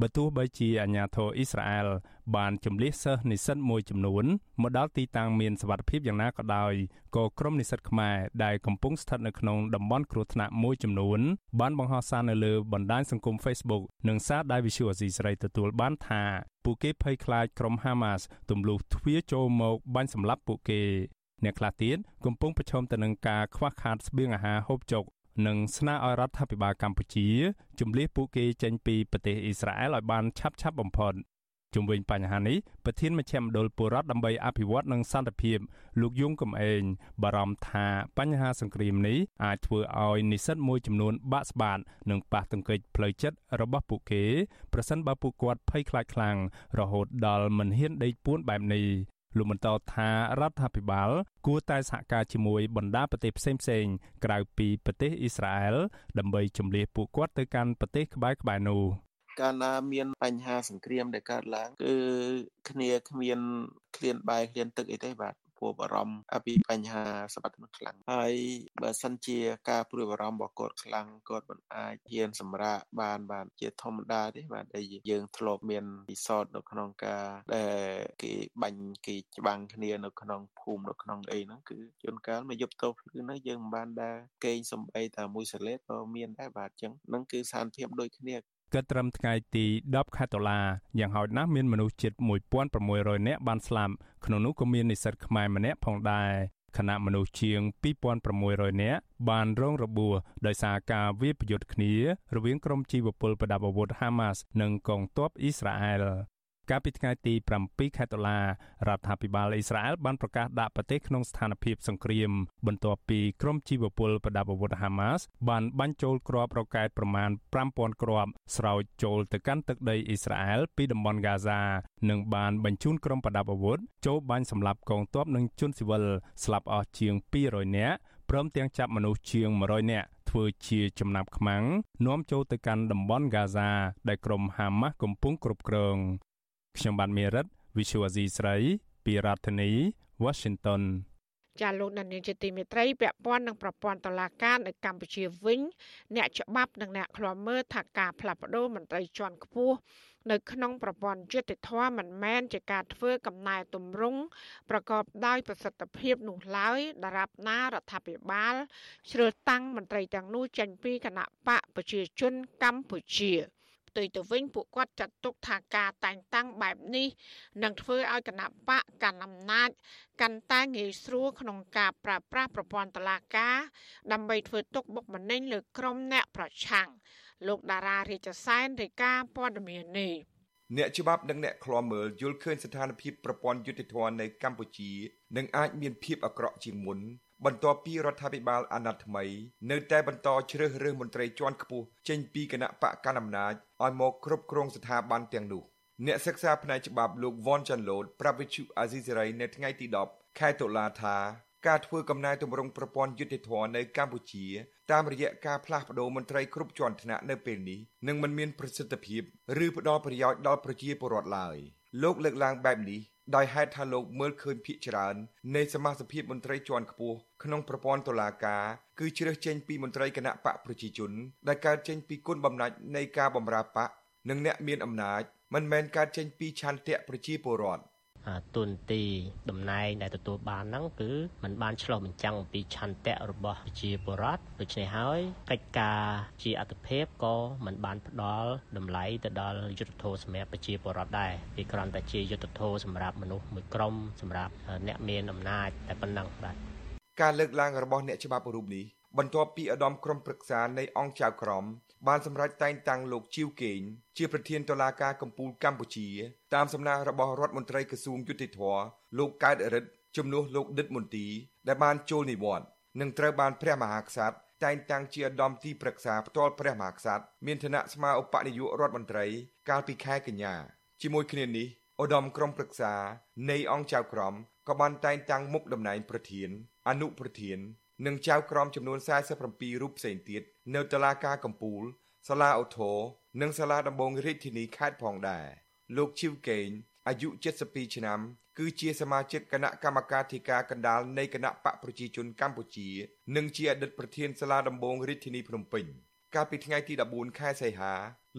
S10: បើទោះបីជាអាញាធរអ៊ីស្រាអែលបានជំលះសិស្សនិស្សិតមួយចំនួនមកដល់ទីតាំងមានសវត្ថិភាពយ៉ាងណាក៏ដោយក៏ក្រុមនិស្សិតខ្មែរដែលកំពុងស្ថិតនៅក្នុងតំបន់គ្រោះថ្នាក់មួយចំនួនបានបង្ហោះសារនៅលើបណ្ដាញសង្គម Facebook និងសារដែល Visual Asia ស្រីទទួលបានថាពួកគេភ័យខ្លាចក្រុម Hamas ទម្លុះទ្វារចូលមកបាញ់សម្លាប់ពួកគេអ្នកខ្លះទៀតកំពុងប្រឈមទៅនឹងការខ្វះខាតស្បៀងអាហារហូបចុក និងស្នើឲ្យរដ្ឋាភិបាលកម្ពុជាជំលះពួកគេចេញពីប្រទេសអ៊ីស្រាអែលឲ្យបានឆាប់ឆាប់បំផុតជុំវិញបញ្ហានេះប្រធានមជ្ឈមណ្ឌលពលរដ្ឋដើម្បីអភិវឌ្ឍនិងសន្តិភាពលោកយងកំឯងបារម្ភថាបញ្ហាសង្គ្រាមនេះអាចធ្វើឲ្យនិស្សិតមួយចំនួនបាក់ស្បាតនិងប៉ះទង្គិចផ្លូវចិត្តរបស់ពួកគេប្រសិនបើពួកគាត់ភ័យខ្លាចខ្លាំងរហូតដល់មិនហ៊ានដេកពួនបែបនេះ លោកបន្តថារដ្ឋាភិបាល គួរតែសហការជាមួយបណ្ដាប្រទេសផ្សេងៗក្រៅពីប្រទេសអ៊ីស្រាអែលដើម្បីជំនះពួកគាត់ទៅកាន់ប្រទេសក្បែរៗនោះ
S12: កាលណាមានបញ្ហាសង្គ្រាមដែលកើតឡើងគឺគ្នាគ្មានឃ្លានបាយឃ្លានទឹកអីទេបាទ ព្រួយបារម្ភពីបញ្ហាសុខភាពខ្លាំងហើយបើសិនជាការព្រួយបារម្ភរបស់គាត់ខ្លាំងគាត់មិនអាចហ៊ានសម្រាកបានបានជាធម្មតាទេបាទដែលយើងធ្លាប់មានពិសោធន៍នៅក្នុងការដែលគេបាញ់គេច្បាំងគ្នានៅក្នុងភូមិនៅក្នុងអីហ្នឹងគឺជួនកាលមកយប់តោភ្លឺហ្នឹងយើងមិនបានដែរគេងសំបីតែមួយសលេតក៏មានដែរបាទអញ្ចឹងហ្នឹងគឺស្ថានភាពដូចគ្នា
S10: គិតត្រឹមថ្ងៃទី10ខែតុលាយ៉ាងហោចណាស់មានមនុស្សជិត1600នាក់បានស្លាប់ក្នុងនោះក៏មាននិស្សិតខ្មែរម្នាក់ផងដែរខណៈមនុស្សជាង2600នាក់បានរងរបួសដោយសារការវាយប្រយុទ្ធគ្នារវាងក្រុមជីវពលប្រដាប់អាវុធ Hamas និងកងទ័ពអ៊ីស្រាអែល កាលពីថ្ងៃទី7ខែតុលារដ្ឋាភិបាលអ៊ីស្រាអែលបានប្រកាសដាក់ប្រទេសក្នុងស្ថានភាពសង្គ្រាម បន្ទាប់ពីក្រុមជីវពលប្រដាប់អាវុធហាម៉ាសបានបាញ់ចូលគ្រាប់រ៉ុកែតប្រមាណ5000គ្រាប់ស្រោចចូលទៅកាន់ទឹកដីអ៊ីស្រាអែលពីតំបន់ហ្គាហ្សានិងបានបញ្ជូនក្រុមប្រដាប់អាវុធចូលបាញ់សម្លាប់កងទ័ពនិងជនស៊ីវិលស្លាប់អស់ជាង200នាក់ព្រមទាំងចាប់មនុស្សជាង100នាក់ធ្វើជាចំណាប់ខ្មាំងនាំចូលទៅកាន់តំបន់ហ្គាហ្សាដែលក្រុមហាម៉ាស់កំពុងគ្រប់គ្រង ខ្ញុំបាទមេរិត Visual Asia ស្រីពីរដ្ឋធានី Washington
S1: ចាលោកដានៀងជាទីមេត្រីពាក់ព័ន្ធនឹងប្រព័ន្ធតឡាការនៅកម្ពុជាវិញ អ្នកច្បាប់និងអ្នកឃ្លាំមើលថាការផ្លាស់ប្តូរមន្ត្រីជាន់ខ្ពស់នៅក្នុងប្រព័ន្ធយុតិធធម៌មិនមែនជាការធ្វើកំណែទម្រង់ប្រកបដោយប្រសិទ្ធភាពនោះឡើយដរាបណារដ្ឋាភិបាលជ្រើសតាំងមន្ត្រីទាំងនោះចេញពីគណៈបកប្រជាជនកម្ពុជា ផ្ទុយទៅវិញពួកគាត់ចាត់ទុកថាការតែងតាំងបែបនេះនឹងធ្វើឲ្យគណៈបកកាន់អំណាចកាន់តែងាយស្រួលក្នុងការប្រើប្រាស់ប្រព័ន្ធតុលាការ ដើម្បីធ្វើទុកបុកម្នេញលើក្រុមអ្នកប្រឆាំងលោកតារារាជសែនរាយការណ៍ព័ត៌មាននេះ
S14: អ្នកច្បាប់និងអ្នកឃ្លាំមើលយល់ឃើញស្ថានភាពប្រព័ន្ធយុតិធធម៌នៅកម្ពុជានឹងអាចមានភាពអាក្រក់ជាងមុន បន្ទាប់ពីរដ្ឋាភិបាលអាណត្តិថ្មីនៅតែបន្តជ្រើសរើសមន្ត្រីជាន់ខ្ពស់ចេញពីគណៈបកកណ្ដាលអំណាចឲ្យមកគ្រប់គ្រងស្ថាប័នទាំងនោះអ្នកសិក្សាផ្នែកច្បាប់លោកវ៉ាន់ចាន់ឡូតប្រាប់វិទ្យុអាស៊ីសេរីនៅថ្ងៃទី10ខែតុលាថាការធ្វើកំណែទម្រង់ប្រព័ន្ធយុតិធធម៌នៅកម្ពុជាតាមរយៈការផ្លាស់ប្តូរមន្ត្រីគ្រប់ជាន់ថ្នាក់នៅពេលនេះនឹងមិនមានប្រសិទ្ធភាពឬផ្ដល់ប្រយោជន៍ដល់ប្រជាពលរដ្ឋឡើយលោកលើកឡើងបែបនេះ ដោយហេតុថាលោកមើលឃើញភាកច្រើននៃសមាជិកមន្ត្រីជាន់ខ្ពស់ក្នុងប្រព័ន្ធតុលាការគឺជ្រើសចេញពីមន្ត្រីគណៈបកប្រជាជនដែលកើតចេញពីគុណបំណាច់នៃការបម្រើបកនិងអ្នកមានអំណាចមិនមែនកើតចេញពីឆន្ទៈប្រជាពលរដ្ឋ
S15: ទុនទីតំណែងដែលទទួលបានហ្នឹងគឺมันបានឆ្លោះបញ្ចាំងអំពីឆន្ទៈរបស់ប្រជាពលរដ្ឋដូច្នេះហើយកិច្ចការជាអត្តភាពក៏มันបានផ្ដល់តម្លៃទៅដល់យុទ្ធធម៌សម្រាប់ប្រជាពលរដ្ឋដែរវាគ្រាន់តែជាយុទ្ធធម៌សម្រាប់មនុស្សមួយក្រុមសម្រាប់អ្នកមានអំណាចតែប៉ុណ្ណឹងបាទ
S14: ការលើកឡើងរបស់អ្នកច្បាប់រូបនេះបន្ទាប់ពីឧត្តមក្រុមប្រឹក្សានៃអង្គចៅក្រម បានសម្រេចតែងតាំងលោកជីវកេងជាប្រធានតុលាការកំពូលកម្ពុជា តាមសំណើរបស់រដ្ឋមន្ត្រីក្រសួងយុតិធធលោកកើតរិទ្ធជំនួសលោកដិតមន្ទីដែលបានចូលនិវត្តន៍និងត្រូវបានព្រះមហាក្សត្រតែងតាំងជាឧត្តមទីប្រឹក្សាផ្ទាល់ព្រះមហាក្សត្រមានឋានៈស្មើឧបនាយករដ្ឋមន្ត្រី កាលពីខែកញ្ញាជាមួយគ្នានេះឧត្តមក្រុមប្រឹក្សានៃអង្គចៅក្រមក៏បានតែងតាំងមុខតំណែងប្រធាន អនុប្រធាន និងចៅក្រមចំនួន47រូបផ្សេងទៀត នៅតុលាការកំពូលសាលាឧទ្ធរនិងសាលាដំបងរាជធានីខេត្តផងដែរលោកជីវកេងអាយុ72ឆ្នាំ គឺជាសមាជិកគណៈកម្មការធិការកណ្ដាលនៃគណៈបកប្រជាជនកម្ពុជា និងជាអតីតប្រធានសាលាដំបងរាជធានីភ្នំពេញកាលពីថ្ងៃទី14ខែសីហា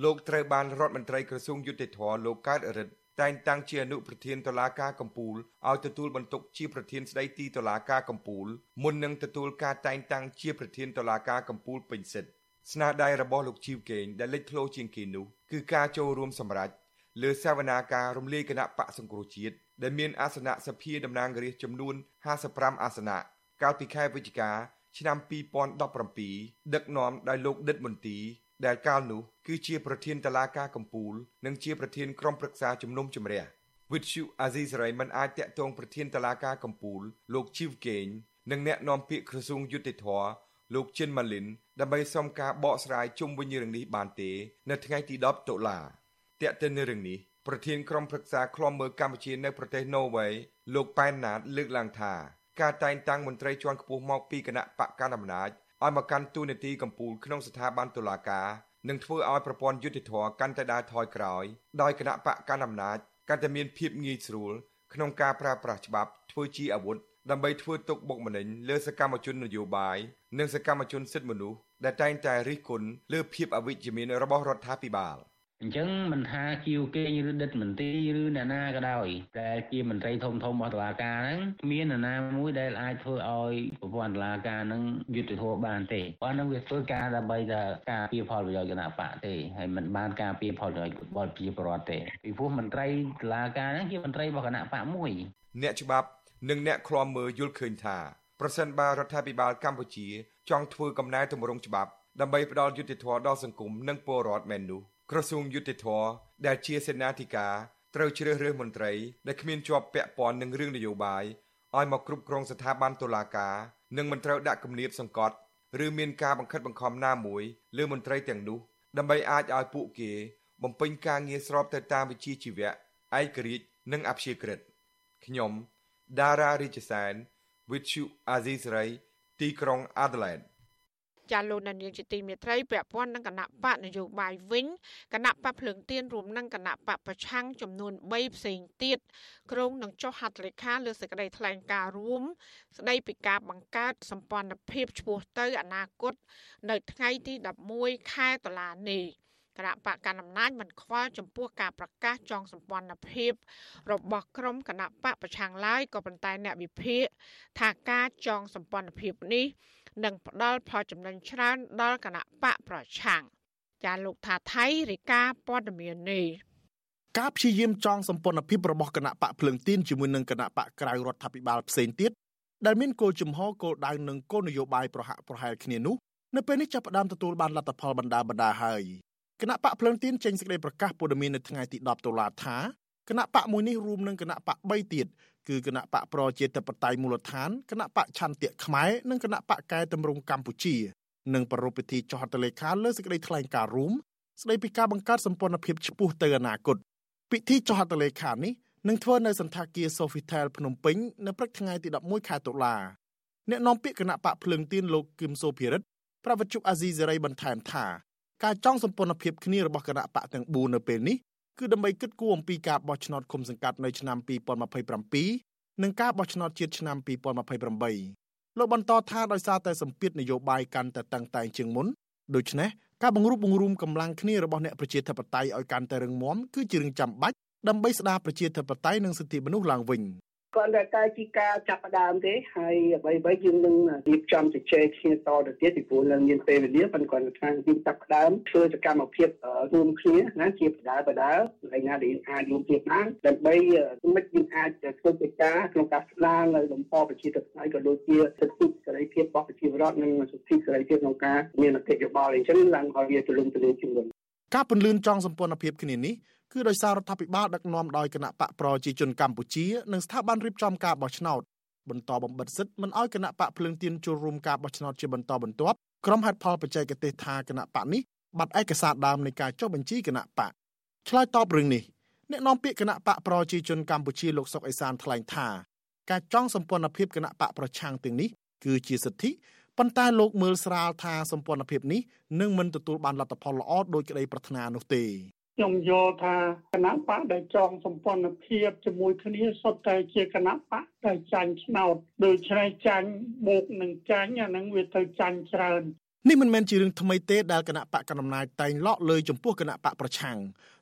S14: លោកត្រូវបានរដ្ឋមន្ត្រីក្រសួងយុតិធធលោកកើតរិទ្ធ តែងតាំងជាអនុប្រធានតុលាការកំពូលឲ្យទទួលបន្ទុកជាប្រធានស្ដីទីតុលាការកំពូលមុននឹងទទួលការតែងតាំងជាប្រធានតុលាការកំពូលពេញសិទ្ធិស្នាដៃរបស់លោកជីវកេងដែលលេចធ្លោជាងគេនោះគឺការចូលរួមសម្រេចលើសវនាការរំលាយគណៈបកសង្គ្រោះជាតិដែលមានអាសនៈសភាតំណាងរាស្ត្រចំនួន55អាសនៈកាលពីខែវិច្ឆិកាឆ្នាំ2017ដឹកនាំដោយលោកដិតមន្ទី ដែលកាលនោះគឺជាប្រធានតឡាការកម្ពុជានិងជាប្រធានក្រុមប្រឹក្សាជំនុំជម្រះវិទ្យុអាស៊ីសេរីមិនអាចតាក់ទងប្រធានតឡាការកម្ពុជាលោកជីវកេងនិងអ្នកនាំពាក្យក្រសួងយុតិធធលោកជិនម៉ាលីនដើម្បីសុំការបកស្រាយជុំវិញរឿងនេះបានទេ នៅថ្ងៃទី10តុលាតាក់ទិននឹងរឿងនេះប្រធានក្រុមប្រឹក្សាឃ្លាំមើលកម្ពុជានៅប្រទេសណូវេលោកប៉ែនណាតលើកឡើងថាការតែងតាំងមន្ត្រីជាន់ខ្ពស់មកពីគណៈបកកណ្ដាលអំណាច ឲ្យមកកាន់តួនាទីកម្ពុជាក្នុងស្ថាប័នតុលាការនឹងធ្វើឲ្យប្រព័ន្ធយុតិធធកាន់តែដើរថយក្រោយដោយគណៈបកកណ្ដាលអំណាចកាន់តែមានភាពងាយស្រួលក្នុងការប្រើប្រាស់ច្បាប់ធ្វើជាអាវុធដើម្បីធ្វើទុកបុកម្នេញលើសកម្មជននយោបាយនិងសកម្មជនសិទ្ធិមនុស្សដែលតែងតែរិះគន់លើភាពអវិជ្ជមានរបស់រដ្ឋាភិបាល។
S16: អញ្ចឹងមិនថាជាវគេងឬដិតមន្ទីរឬអ្នកណាក៏ដោយដែលជាមន្ត្រីធំធំរបស់តុលាការហ្នឹងមាននរណាមួយដែលអាចធ្វើឲ្យប្រព័ន្ធតុលាការហ្នឹងយុត្តិធម៌បានទេប៉ុន្តែវាធ្វើការដើម្បីតែការពារផលប្រយោជន៍គណៈបកទេហើយមិនបានការពារផលប្រយោជន៍របស់ប្រជាពលរដ្ឋទេពីព្រោះមន្ត្រីតុលាការហ្នឹងជាមន្ត្រីរបស់គណៈបកមួយ
S14: អ្នកច្បាប់និងអ្នកឃ្លាំមើលយល់ឃើញថាប្រសិនបើរដ្ឋាភិបាលកម្ពុជាចង់ធ្វើកំណែទម្រង់ច្បាប់ដើម្បីផ្ដល់យុត្តិធម៌ដល់សង្គមនិងពលរដ្ឋមែននោះ ក្រសួងយុតិធ៌ដែលជាសេនាធិការត្រូវជ្រើសរើសមន្ត្រីដែលគ្មានជាប់ពាក់ព័ន្ធនឹងរឿងនយោបាយឲ្យមកគ្រប់គ្រងស្ថាប័នតុលាការនិងមិនត្រូវដាក់គំនាបសង្កត់ឬមានការបង្ខិតបង្ខំណាមួយលើមន្ត្រីទាំងនោះដើម្បីអាចឲ្យពួកគេបំពេញការងារស្របទៅតាមវិជ្ជាជីវៈឯករាជ្យនិងអព្យាក្រឹតខ្ញុំដារ៉ារីជសែន With you Aziz Ray ទីក្រុង Adelaide
S1: ចាលោកនានីជាទីមេត្រីពាក់ព័ន្ធនឹងគណៈបកនយោបាយវិញគណៈបកភ្លើងទៀនរួមនឹងគណៈបកប្រឆាំងចំនួន3ផ្សេងទៀតក្រុងនឹងចុះហត្ថលេខាលើសេចក្តីថ្លែងការណ៍រួម ស្តីពីការបង្កើតសម្ព័ន្ធភាពឆ្ពោះទៅអនាគតនៅថ្ងៃទី11ខែតុលានេះគណៈបកកណ្ដាលអំណាចមិនខ្វល់ចំពោះការប្រកាសចងសម្ព័ន្ធភាព របស់ក្រុមគណៈបកប្រឆាំងឡើយក៏ប៉ុន្តែអ្នកវិភាគថាការចងសម្ព័ន្ធភាពនេះ និងផ្ដល់ផលចំណេញច្រើនដល់គណៈបកប្រឆាំងចាលោកថាថៃរាយការណ៍ព័ត៌មាននេះ
S17: ការព្យាយាមចងសម្ព័ន្ធភាពរបស់គណៈបកភ្លើងទៀនជាមួយនឹងគណៈបកក្រៅរដ្ឋាភិបាលផ្សេងទៀតដែលមានគោលជំហរគោលដៅនិងគោលនយោបាយប្រហាក់ប្រហែលគ្នានោះនៅពេលនេះចាប់ផ្ដើមទទួលបានលទ្ធផលបណ្ដាបណ្ដាហើយគណៈបកភ្លើងទៀនចេញសេចក្តីប្រកាសព័ត៌មាននៅថ្ងៃទី10តុលាថាគណៈបកមួយនេះរួមនឹងគណៈបក3ទៀត គឺគណៈបកប្រជាធិបតេយ្យមូលដ្ឋានគណៈបកឆន្ទៈខ្មែរនិងគណៈបកកែតម្រង់កម្ពុជានឹងប្រារព្ធពិធីចុះហត្ថលេខាលើសេចក្តីថ្លែងការណ៍រួមស្តីពីការបង្កើតសម្ព័ន្ធភាពឆ្ពោះទៅអនាគតពិធីចុះហត្ថលេខានេះនឹងធ្វើនៅសន្តាគារ Sofitel ភ្នំពេញនៅព្រឹកថ្ងៃទី11ខែតុលាអ្នកនាំពាក្យគណៈបកភ្លឹងទៀនលោកគឹមសូភិរិទ្ធប្រវត្តិជអាស៊ីសេរីបន្ថែមថាការចង់សម្ព័ន្ធភាពគ្នារបស់គណៈបកទាំង4នៅពេលនេះ គឺដើម្បីគិតគូរអំពីការបោះឆ្នោតឃុំសង្កាត់នៅឆ្នាំ2027និងការបោះឆ្នោតជាតិឆ្នាំ2028លោកបន្តថាដោយសារតែសម្ពាធនយោបាយកាន់តែតឹងតែងជាងមុនដូច្នេះការបង្រួបបង្រួមកម្លាំងគ្នារបស់អ្នកប្រជាធិបតេយ្យឲ្យកាន់តែរឹងមាំគឺជារឿងចាំបាច់ដើម្បីស្ដារប្រជាធិបតេយ្យនិងសិទ្ធិមនុស្សឡើងវិញ។
S18: គាត់តែតែជាការចាប់ផ្ដើមទេហើយអ្វីៗយើងនឹងរៀបចំជជែកគ្នាតទៅទៀតពីព្រោះនៅមានពេលវេលាប៉ុន្តែគាត់ថាយើងចាប់ផ្ដើមធ្វើសកម្មភាពរួមគ្នាណាជាបដាបដាហើយណាដែលអាចរួមគ្នាបានដើម្បីមិនយើងអាចធ្វើកិច្ចការក្នុងការស្ដារនៅលំហប្រជាធិបតេយ្យក៏ដូចជាសិទ្ធិសេរីភាពរបស់ប្រជាពលរដ្ឋនិងសិទ្ធិសេរីភាពក្នុងការមានមតិយោបល់អញ្ចឹងឡើងឲ្យវាទូលំទូលាយជាងមុន
S17: ការពន្លឿនចង់សម្ព័ន្ធភាពគ្នានេះ គឺដោយសាររដ្ឋាភិបាលដឹកនាំដោយគណៈបកប្រជាជនកម្ពុជានិងស្ថាប័នរៀបចំការបោះឆ្នោតបន្តបំបិទសិទ្ធិមិនឲ្យគណៈបកភ្លើងទៀនចូលរួមការបោះឆ្នោតជាបន្តបន្ទាប់ក្រុមហេតុផលបច្ចេកទេសថាគណៈបកនេះបាត់ឯកសារដើមនៃការចុះបញ្ជីគណៈបកឆ្លើយតបរឿងនេះអ្នកនាំពាក្យគណៈបកប្រជាជនកម្ពុជាលោកសុកអេសានថ្លែងថាការចង់សម្ព័ន្ធភាពគណៈបកប្រឆាំងទាំងនេះគឺជាសិទ្ធិប៉ុន្តែលោកមើលស្រាលថាសម្ព័ន្ធភាពនេះនឹងមិនទទួលបានលទ្ធផលល្អដោយក្តីប្រាថ្នានោះទេ
S18: ខ្ញុំយល់ថាគណៈបកដែលចងសម្ព័ន្ធភាពជាមួយគ្នាសុទ្ធតែជាគណៈបកដែលចាញ់ឆ្នោតដូច្នេះចាញ់បូកនឹងចាញ់អានឹងវាទៅចាញ់ច្រើន
S17: នេះមិនមែនជារឿងថ្មីទេដែលគណៈបកកណ្ដាលអំណាចតែងលក់លើចំពោះគណៈបកប្រឆាំង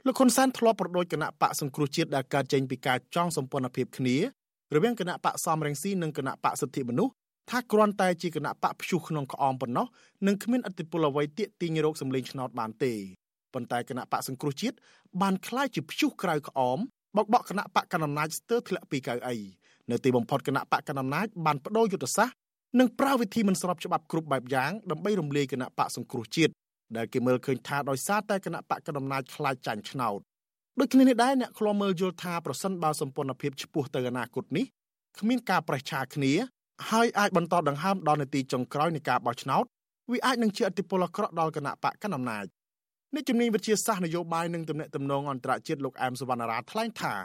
S17: លោកហ៊ុនសែនធ្លាប់ប្រដូចគណៈបកសង្គ្រោះជាតិដែលកើតចេញពីការចងសម្ព័ន្ធភាពគ្នារវាងគណៈបកសំរងស៊ីនិងគណៈបកសិទ្ធិមនុស្សថាគ្រាន់តែជាគណៈបកព្យុះក្នុងក្អមប៉ុណ្ណោះនិងគ្មានអធិបុលអ្វីទាក់ទាញរោគសម្លេងឆ្នោតបានទេ ប៉ុន្តែគណៈបកសង្គ្រោះជាតិបានคล้ายជាព្យុះក្រៅក្អមបកបកគណៈបកកណ្ដាលអំណាចស្ទើរធ្លាក់ពីកៅអីនៅទីបំផុតគណៈបកកណ្ដាលអំណាចបានបដូរយុទ្ធសាស្ត្រនិងប្រើវិធីមិនស្របច្បាប់គ្រប់បែបយ៉ាងដើម្បីរំលាយគណៈបកសង្គ្រោះជាតិដែលគេមើលឃើញថាដោយសារតែគណៈបកកណ្ដាលអំណាចខ្លាចចាញ់ឆ្នោតដូចគ្នានេះដែរអ្នកខ្លាំមើលយល់ថាប្រសិនបើសម្ព័ន្ធភាពឆ្ពោះទៅអនាគតនេះគ្មានការប្រេះឆាគ្នាហើយអាចបន្តដង្ហើមដល់នាទីចុងក្រោយនៃការបោះឆ្នោតវាអាចនឹងជាអតិពលអាក្រក់ដល់គណៈបកកណ្ដាលអំណាច អ្នកជំនាញវិទ្យាសាស្ត្រនយោបាយនិងទំនាក់ទំនងអន្តរជាតិលោកអែមសវណ្ណារាថ្លែងថា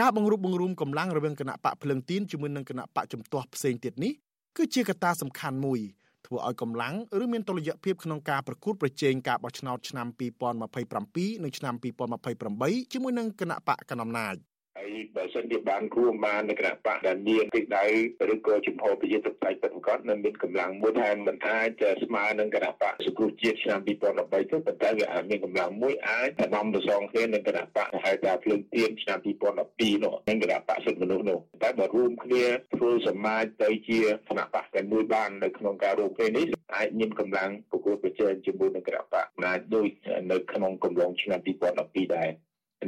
S17: ការបង្រួបបង្រួមកម្លាំងរវាងគណៈបកភ្លឹងទៀនជាមួយនឹងគណៈបកជំទាស់ផ្សេងទៀតនេះគឺជាកត្តាសំខាន់មួយធ្វើឲ្យកម្លាំងឬមានតុល្យភាពក្នុងការប្រកួតប្រជែងការបោះឆ្នោតឆ្នាំ2027និងឆ្នាំ2028ជាមួយនឹងគណៈបកកណ្ដាលអំណាច
S19: ហើយបើសិនជាបានរួមបាននៅគណៈបកដែលមានទិសដៅឬក៏ជំហរប្រជាធិបតេយ្យពិតប្រាកដនៅមានកម្លាំងមួយដែលមិនអាចស្មើនឹងគណៈបកសង្គ្រោះជាតិឆ្នាំ2013ទេប៉ុន្តែវាអាចមានកម្លាំងមួយអាចដំប្រសងគ្នានឹងគណៈបកហៅថាភ្លើងទៀនឆ្នាំ2012នោះនិងគណៈបកសិទ្ធិមនុស្សនោះតែបើរួមគ្នាធ្វើសមាជទៅជាគណៈបកតែមួយបាននៅក្នុងការរួមគ្នានេះអាចមានកម្លាំងប្រកួតប្រជែងជាមួយនឹងគណៈបកណាដូចនៅក្នុងកំឡុងឆ្នាំ2012ដែរ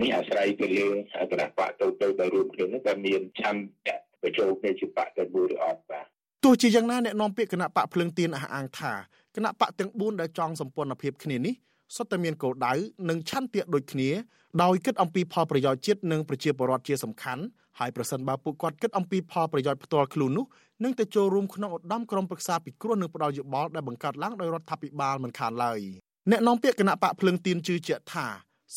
S19: នេះអាស្រ័យទៅលើគណៈបកទៅទៅដែលរួមគ្នានោះតែមានឆន្ទៈបញ្ចូលគ្នាជាបកតែមួយឬអត់បាទ
S17: ទោះជាយ៉ាងណាអ្នកនាំពាក្យគណៈបកភ្លើងទៀនអះអាងថាគណៈបកទាំង4ដែលចង់សម្ព័ន្ធភាពគ្នានេះសុទ្ធតែមានគោលដៅនិងឆន្ទៈដូចគ្នាដោយគិតអំពីផលប្រយោជន៍ជាតិនិងប្រជាពលរដ្ឋជាសំខាន់ហើយប្រសិនបើពួកគាត់គិតអំពីផលប្រយោជន៍ផ្ទាល់ខ្លួននោះនឹងទៅចូលរួមក្នុងឧត្តមក្រុមប្រឹក្សាពិគ្រោះនិងផ្ដល់យោបល់ដែលបង្កើតឡើងដោយរដ្ឋាភិបាលមិនខានឡើយអ្នកនាំពាក្យគណៈបកភ្លើងទៀនជឿជាក់ថា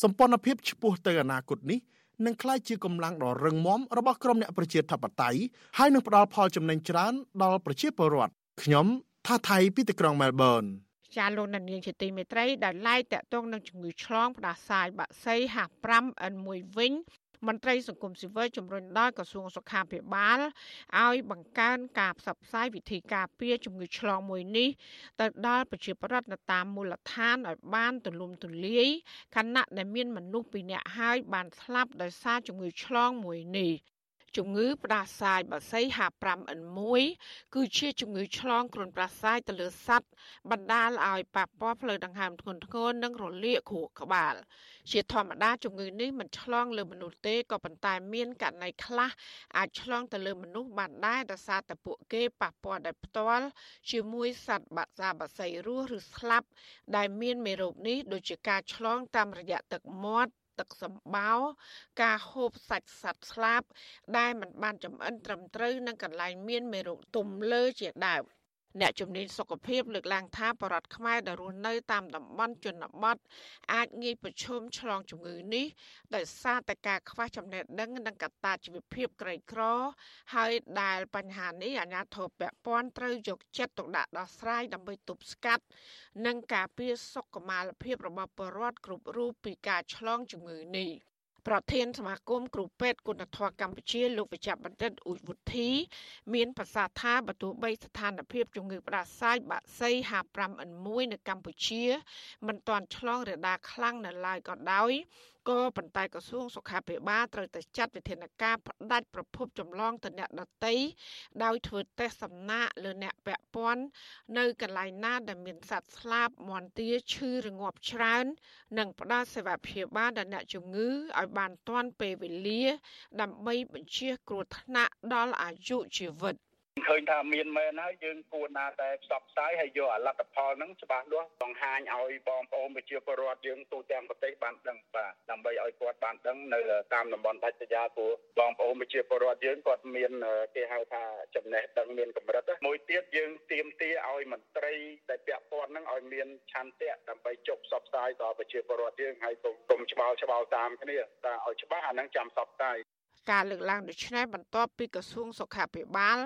S17: សម្ព័ន្ធភាពឆ្ពោះទៅអនាគតនេះនឹងក្លាយជាកម្លាំងដ៏រឹងមាំរបស់ក្រុមអ្នកប្រជាធិបតេយ្យហើយនឹងផ្ដល់ផលចំណេញច្រើនដល់ប្រជាពលរដ្ឋខ្ញុំថាថៃពីទីក្រុងមែលប៊ន
S1: ចាលោកនាងជាទីមេត្រីដែលឡាយតាក់ទងនឹងជំងឺឆ្លងផ្ដាសាយបាក់សី H5N1 វិញ មន្ត្រីសង្គមស៊ីវិលជំរុញដល់ក្រសួងសុខាភិបាលឲ្យបង្កើនការផ្សព្វផ្សាយវិធីការពារជំងឺឆ្លងមួយនេះទៅដល់ប្រជាពលរដ្ឋនៅតាមមូលដ្ឋានឲ្យបានទូលំទូលាយខណៈដែលមានមនុស្សពីរនាក់ហើយបានស្លាប់ដោយសារជំងឺឆ្លងមួយនេះ ជំងឺផ្ដាសាយបាសី H5N1 គឺជាជំងឺឆ្លងគ្រុនផ្ដាសាយទៅលើសត្វបណ្ដាលឲ្យប៉ះពាល់ផ្លូវដង្ហើមធ្ងន់ធ្ងរនិងរលាកខួរក្បាល ជាធម្មតាជំងឺនេះមិនឆ្លងលើមនុស្សទេក៏ប៉ុន្តែមានករណីខ្លះអាចឆ្លងទៅលើមនុស្សបានដែរដោយសារតែពួកគេប៉ះពាល់ដោយផ្ទាល់ជាមួយសត្វបាក់សាបាសីរស់ឬស្លាប់ដែលមានមេរោគនេះដូចជាការឆ្លងតាមរយៈទឹកមាត់ ទឹកសម្បោការហូបសាច់សត្វស្លាប់ដែលមិនបានចំអិនត្រឹមត្រូវនឹងកន្លែងមានមេរោគទុំលើជាដើម អ្នកជំនាញសុខភាពលើកឡើងថាបរដ្ឋខ្មែរដែលរស់នៅតាមតំបន់ជនបទអាចងាយប្រឈមឆ្លងជំងឺនេះដោយសារតែការខ្វះចំណេះដឹងនិងកត្តាជីវភាពក្រីក្រ ហើយដែលបញ្ហានេះអាជ្ញាធរពាក់ព័ន្ធត្រូវយកចិត្តទុកដាក់ដោះស្រាយដើម្បីទប់ស្កាត់ និងការពារសុខុមាលភាពរបស់ប្រជាពលរដ្ឋគ្រប់រូបពីការឆ្លងជំងឺនេះ។ ប្រធានសមាគមគ្រូពេទ្យគុណធម៌កម្ពុជាលោកវិជ្ជបណ្ឌិតអ៊ុចវុធី មានប្រសាសន៍ថាបើទោះបីស្ថានភាពជំងឺផ្ដាសាយបាក់សី H5N1 នៅកម្ពុជាមិនទាន់ឆ្លងរាលដាលខ្លាំងនៅឡើយក៏ដោយ ក៏ប៉ុន្តែក្រសួងសុខាភិបាលត្រូវតែចាត់វិធានការផ្ដាច់ប្រភពចម្លងទៅអ្នកដទៃដោយធ្វើតេស្តសំណាក់លើអ្នកពាក់ព័ន្ធនៅកន្លែងណាដែលមានសត្វស្លាបមន្ទាឈឺរងាប់ច្រើន និងផ្ដល់សេវាព្យាបាលដល់អ្នកជំងឺឲ្យបានទាន់ពេលវេលា ដើម្បីបញ្ជៀសគ្រោះថ្នាក់ដល់អាយុជីវិត
S20: ឃើញថាមានមែនហើយយើងគួរណាតែផ្សព្វផ្សាយហើយយកលទ្ធផលហ្នឹងច្បាស់លាស់បង្ហាញឲ្យបងប្អូនប្រជាពលរដ្ឋយើងទូទាំងប្រទេសបានដឹងបាទដើម្បីឲ្យគាត់បានដឹងនៅតាមតំបន់ដាច់ស្រយាលព្រោះបងប្អូនប្រជាពលរដ្ឋយើងគាត់មានគេហៅថាចំណេះដឹងមានកម្រិតមួយទៀតយើងទៀមទាឲ្យមន្ត្រីដែលពាក់ព័ន្ធហ្នឹងឲ្យមានឆន្ទៈដើម្បីចុះផ្សព្វផ្សាយដល់ប្រជាពលរដ្ឋយើងហើយកុំកុំច្បល់ច្បល់តាមគ្នាតែឲ្យច្បាស់អាហ្នឹងចាំផ្សព្វផ្សាយ
S1: ការលើកឡើងដូចនេះបន្ទាប់ពីក្រសួងសុខាភិបាល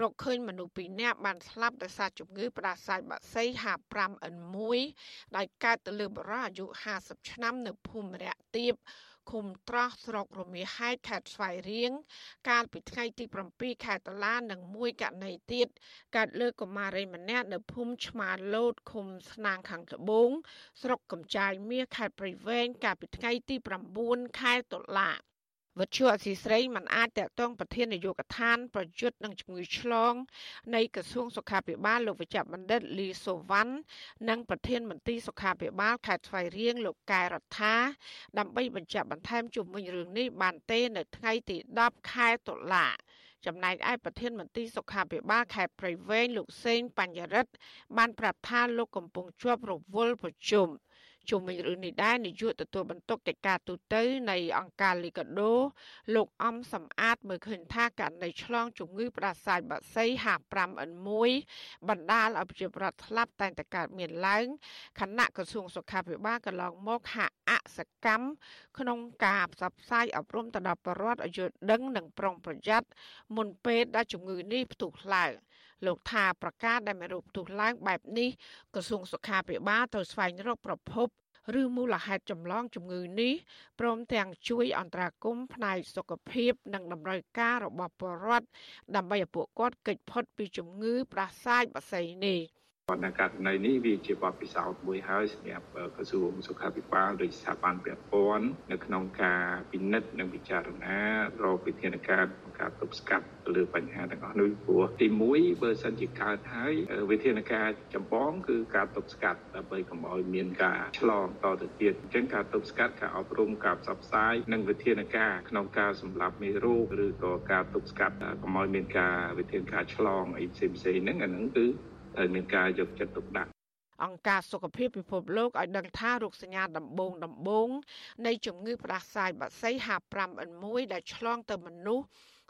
S1: រកឃើញមនុស្ស2នាក់បានស្លាប់ដោយសារជំងឺផ្ដាសាយបាក់សី H5N1 ដោយកើតទៅលើបុរសអាយុ50ឆ្នាំនៅភូមិរៈទៀបឃុំត្រោះស្រុករមាហែកខេត្តស្វាយរៀងកាលពីថ្ងៃទី7ខែតុលានិងមួយករណីទៀតកើតលើកុមារីម្នាក់នៅភូមិឆ្មាឡូតឃុំស្នាងខាងត្បូងស្រុកកំចាយមាសខេត្តព្រៃវែងកាលពីថ្ងៃទី9ខែតុលា វិទ្យុអសីស្រីមិនអាចតកតងប្រធាននាយកដ្ឋានប្រយុទ្ធនឹងជំងឺឆ្លង នៃក្រសួងសុខាភិបាលលោកវិជ្ជបណ្ឌិតលីសូវ៉ាន់និងប្រធានមន្ត្រីសុខាភិបាលខេត្តស្វាយរៀងលោកកែរដ្ឋាដើម្បីបញ្ជាក់បន្ថែមជុំវិញរឿងនេះបានទេនៅថ្ងៃទី10ខែតុលាចំណែកឯប្រធានមន្ត្រីសុខាភិបាលខេត្តព្រៃវែងលោកសេងបញ្ញរិទ្ធបានប្រាប់ថាលោកកំពុងជាប់រវល់ប្រជុំ ជុំវិញរឿងនេះដែរនាយកទទួលបន្ទុកកិច្ចការទូតនៃអង្គការលីកាដូលោកអំសំអាតមើលឃើញថាករណីឆ្លងជំងឺផ្ដាសាយបាក់សី H5N1 បណ្ដាលឲ្យប្រជាប្រដ្ឋស្លាប់តែងតែកើតមានឡើងខណៈក្រសួងសុខាភិបាលកន្លងមកហាក់អសកម្មក្នុងការផ្សព្វផ្សាយអប់រំទៅដល់ប្រជាពលរដ្ឋឲ្យយល់ដឹងនិងប្រុងប្រយ័ត្នមុនពេលដែលជំងឺនេះផ្ទុះឡើង លោកថាប្រកាសដែលមានរូបផ្ទុះឡើងបែបនេះក្រសួងសុខាភិបាលត្រូវស្វែងរកប្រភពឬមូលហេតុចម្លងជំងឺនេះព្រមទាំងជួយអន្តរាគមន៍ផ្នែកសុខភាព និងតម្រូវការរបស់ប្រជាពលរដ្ឋដើម្បីឲ្យពួកគាត់គេចផុតពីជំងឺផ្ដាសាយបក្សីនេះ។
S20: បណ្ណករណីនេះវាជាបទពិសោធន៍មួយហើយសម្រាប់ក្រសួងសុខាភិបាលដោយស្ថាប័នពាក់ព័ន្ធនៅក្នុងការពិនិត្យនិងពិចារណារកវិធានការក្នុងការទប់ស្កាត់លើបញ្ហាទាំងអស់នោះព្រោះទី1បើសិនជាកើតហើយវិធានការចម្បងគឺការទប់ស្កាត់ដើម្បីកុំឲ្យមានការឆ្លងតទៅទៀតអញ្ចឹងការទប់ស្កាត់ការអប់រំការផ្សព្វផ្សាយនិងវិធានការក្នុងការសម្លាប់មេរោគឬក៏ការទប់ស្កាត់កុំឲ្យមានការវិធានការឆ្លងអីផ្សេងៗហ្នឹងអាហ្នឹងគឺ ត្រូវមានការយកចិត្តទុកដាក់
S1: អង្គការសុខភាពពិភពលោកឲ្យដឹងថារោគសញ្ញាដំបូងដំបូងនៃជំងឺផ្ដាសាយបាក់សី H5N1 ដែលឆ្លងទៅមនុស្ស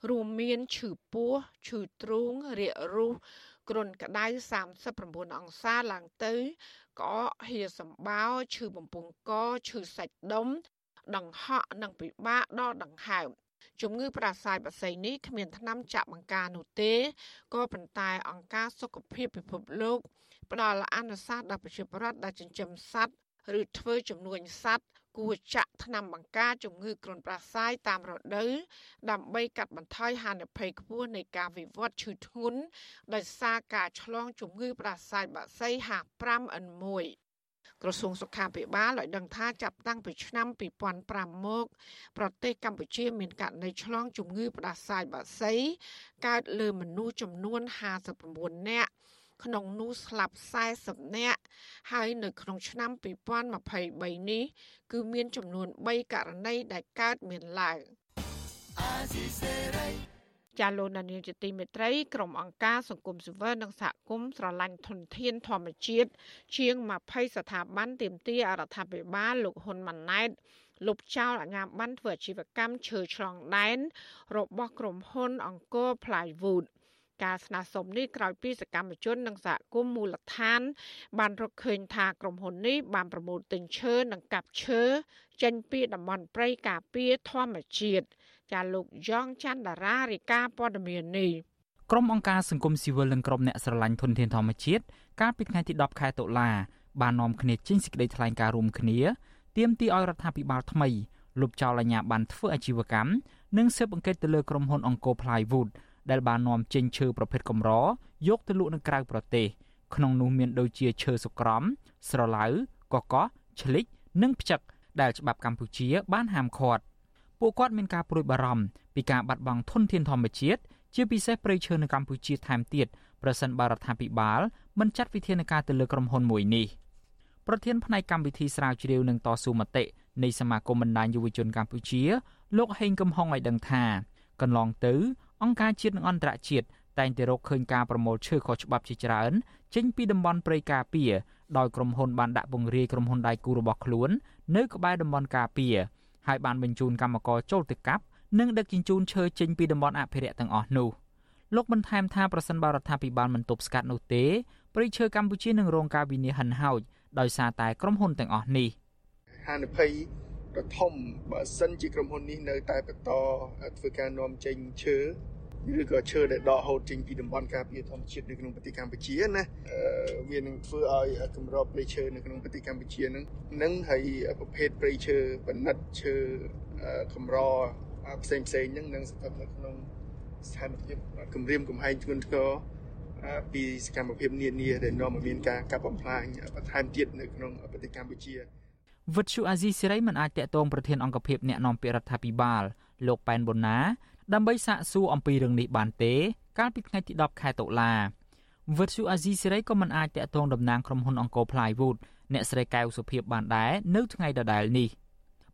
S1: រួមមានឈឺពោះឈឺទ្រូងរាករូសគ្រុនក្តៅ39អង្សាឡើងទៅក្អកហៀសម្បោឈឺបំពង់កឈឺសាច់ដុំដង្ហក់និងពិបាកដល់ដង្ហើម ជំងឺផ្ដាសាយបក្សីនេះគ្មានថ្នាំចាក់បង្ការនោះទេក៏ប៉ុន្តែអង្គការសុខភាពពិភពលោកផ្ដល់អនុសាសន៍ដល់ប្រជាពលរដ្ឋដែលចិញ្ចឹមសត្វឬធ្វើចំនួនសត្វគួរចាក់ថ្នាំបង្ការជំងឺគ្រុនប្រសាយតាមរដូវដើម្បីកាត់បន្ថយហានិភ័យខ្ពស់នៃការវិវត្តឈឺធ្ងន់ដោយសារការឆ្លងជំងឺប្រសាយបាក់សី H5N1 ក្រសួងសុខាភិបាលឲ្យដឹងថាចាប់តាំងពីឆ្នាំ2005មក ប្រទេសកម្ពុជាមានករណីឆ្លងជំងឺផ្ដាសាយបាក់សីកើតលើមនុស្សចំនួន59នាក់ក្នុងនោះស្លាប់40នាក់ហើយនៅក្នុងឆ្នាំ2023នេះគឺមានចំនួន3ករណីដែលកើតមានឡើង ចាលោកនានីជាទីមេត្រីក្រុមអង្គការសង្គមស៊ីវិលនិងសហគមន៍ស្រឡាញ់ធនធានធម្មជាតិជាង20ស្ថាប័នទាមទារអរដ្ឋាភិបាលលោកហ៊ុនម៉ាណែតលុបចោលអាជ្ញាប័ណ្ណធ្វើអាជីវកម្មឈើឆ្លងដែន របស់ក្រុមហ៊ុនអង្គរ Plywood ការស្នើសុំនេះក្រោយពីសកម្មជននិងសហគមន៍មូលដ្ឋាន បានរកឃើញថាក្រុមហ៊ុននេះបានប្រមូលទិញឈើនិងកាប់ឈើចេញពីតំបន់ព្រៃការពារធម្មជាតិ ចាលោកយ៉ងច័ន្ទដារារាយការណ៍ព័ត៌មាននេះ
S21: ក្រុមអង្គការសង្គមស៊ីវិលនិងក្រុមអ្នកស្រឡាញ់ធនធានធម្មជាតិកាលពីថ្ងៃទី10ខែតុលាបាននាំគ្នាចេញសេចក្តីថ្លែងការណ៍រួមគ្នាទាមទារឲ្យរដ្ឋាភិបាលថ្មីលុបចោលអាជ្ញាប័ណ្ណធ្វើអាជីវកម្មនិងស៊ើបអង្កេតទៅលើក្រុមហ៊ុនអង្គរ Plywood ដែលបាននាំចេញឈើប្រភេទកម្រយកទៅលក់នៅក្រៅប្រទេសក្នុងនោះមានដូចជាឈើសុក្រំស្រឡៅកកោះឆ្លិចនិងផ្ចឹកដែលច្បាប់កម្ពុជាបានហាមឃាត់ ពួកគាត់មានការព្រួយបារម្ភពីការបាត់បង់ធនធានធម្មជាតិជាពិសេសព្រៃឈើនៅកម្ពុជាថែមទៀតប្រសិនបើរដ្ឋាភិបាលមិនចាត់វិធានការទៅលើក្រុមហ៊ុនមួយនេះប្រធានផ្នែកកម្មវិធីស្រាវជ្រាវនិងតស៊ូមតិនៃសមាគមបណ្ដាញយុវជនកម្ពុជា លោកហេងកំហុងឲ្យដឹងថាកន្លងទៅ អង្គការជាតិនិងអន្តរជាតិតែងតែរកឃើញការប្រមូលឈើខុសច្បាប់ជាច្រើនចេញពីតំបន់ព្រៃការពារដោយក្រុមហ៊ុនបានដាក់ពង្រាយក្រុមហ៊ុនដៃគូរបស់ខ្លួន នៅក្បែរតំបន់ការពារ ហើយបានបញ្ជូនកម្មករចូលទៅកាប់និងដឹកជញ្ជូនឈើចេញពីតំបន់អភិរក្សទាំងអស់នោះលោកបន្ថែមថាប្រសិនបើរដ្ឋាភិបាលមិនទប់ស្កាត់នោះទេព្រៃឈើកម្ពុជានឹងរងការវិនាសហិនហោចដោយសារតែក្រុមហ៊ុនទាំងអស់នេះ
S22: ហានិភ័យដ៏ធំបើសិនជាក្រុមហ៊ុននេះនៅតែបន្តធ្វើការនាំចេញឈើ ឬក៏ឈើដែលដកហូតចេញពីតំបន់ការពារធម្មជាតិនៅក្នុងប្រទេសកម្ពុជាណាវានឹងធ្វើឲ្យកម្របព្រៃឈើនៅក្នុងប្រទេសកម្ពុជានឹងនឹងហើយប្រភេទព្រៃឈើបណ្ឌិតឈើកម្រផ្សេងផ្សេងហ្នឹងនឹងស្ថិតនៅក្នុងស្ថានភាពគម្រាមកំហែងធ្ងន់ធ្ងរពីសកម្មភាពនានាដែលនាំឲ្យមានការកាប់បំផ្លាញបន្ថែមទៀតនៅក្នុងប្រទេសកម្ពុជា
S21: វិទ្យុអាស៊ីសេរីមិនអាចតាក់ទងប្រធានអង្គភិបអ្នកនាំពាក្យរដ្ឋាភិបាលលោកប៉ែនបូណា ដើម្បីសាកសួរអំពីរឿងនេះបានទេ កាលពីថ្ងៃទី10ខែតុលាវិទ្យុអាស៊ីសេរីក៏មិនអាចតាក់ទងតំណាងក្រុមហ៊ុនអង្គរ Plywood អ្នកស្រីកែវសុភីបានដែរនៅថ្ងៃដដែលនេះ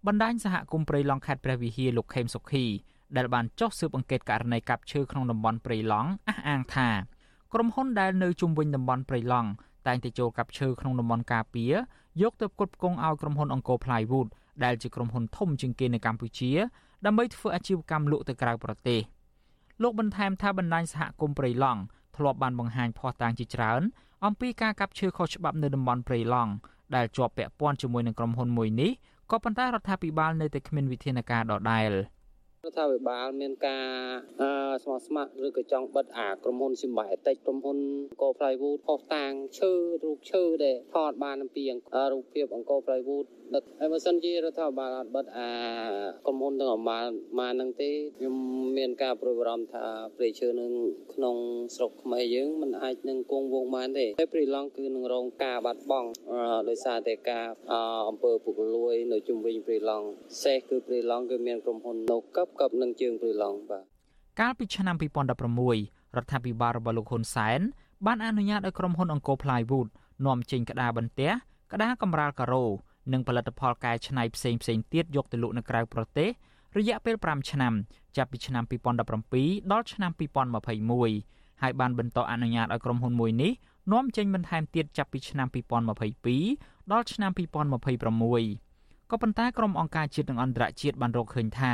S21: បណ្ដាញសហគមន៍ព្រៃឡង់ខេត្តព្រះវិហារលោកខេមសុខីដែលបានចុះស៊ើបអង្កេតករណីកាប់ឈើក្នុងតំបន់ព្រៃឡង់អះអាងថាក្រុមហ៊ុនដែលនៅជុំវិញតំបន់ព្រៃឡង់តែងតែចូលកាប់ឈើក្នុងតំបន់ការពារយកទៅផ្គត់ផ្គង់ឲ្យក្រុមហ៊ុនអង្គរ Plywood ដែលជាក្រុមហ៊ុនធំជាងគេនៅកម្ពុជា ដើម្បីធ្វើអាជីវកម្មលក់ទៅក្រៅប្រទេសលោកបន្ថែមថាបណ្ដាញសហគមន៍ព្រៃឡង់ធ្លាប់បានបង្ហាញភស្តុតាងជាច្រើន អំពីការកាប់ឈើខុសច្បាប់នៅតំបន់ព្រៃឡង់ដែលជាប់ពាក់ព័ន្ធជាមួយនឹងក្រុមហ៊ុនមួយនេះក៏ប៉ុន្តែរដ្ឋាភិបាលនៅតែគ្មានវិធានការដដែល។
S23: រដ្ឋាភិបាលមានការស្មោះស្ម័គ្រឬក៏ចង់បិទអាក្រុមហ៊ុនស៊ីមបែតិចក្រុមហ៊ុនកោ Plywood ផុសតាងឈើរូបឈើដែលថតបានអំពីរូបភាពអង្គរ Plywood ដឹកហើយបើសិនជារដ្ឋាភិបាលអត់បិទអាក្រុមហ៊ុនទាំងអស់មកនឹងទេខ្ញុំមានការព្រួយបារម្ភថាព្រៃឈើនឹងក្នុងស្រុកខ្មែរយើងមិនអាចនឹងគង់វង្សបានទេហើយព្រៃឡង់គឺនឹងរងការបាត់បង់ដោយសារតែការអំពើពុករលួយនៅជុំវិញព្រៃឡង់សេះគឺព្រៃឡង់គឺមានក្រុមហ៊ុននៅកັບកັບនឹងជើងព្រៃឡង់បាទ
S21: កាលពីឆ្នាំ2016រដ្ឋាភិបាលរបស់លោកហ៊ុនសែនបានអនុញ្ញាតឲ្យក្រុមហ៊ុនអង្គរ Plywood នាំចេញក្តារបន្ទះក្តារកម្រាលការ៉ូ និងផលិតផលកែច្នៃផ្សេងផ្សេងទៀតយកទៅលក់នៅក្រៅប្រទេស រយៈពេល5ឆ្នាំចាប់ពីឆ្នាំ2017ដល់ឆ្នាំ2021ហើយបានបន្តអនុញ្ញាតឲ្យក្រុមហ៊ុនមួយនេះនាំចេញបន្ថែមទៀតចាប់ពីឆ្នាំ2022ដល់ឆ្នាំ2026ក៏ប៉ុន្តែក្រុមអង្គការជាតិនិងអន្តរជាតិបានរកឃើញថា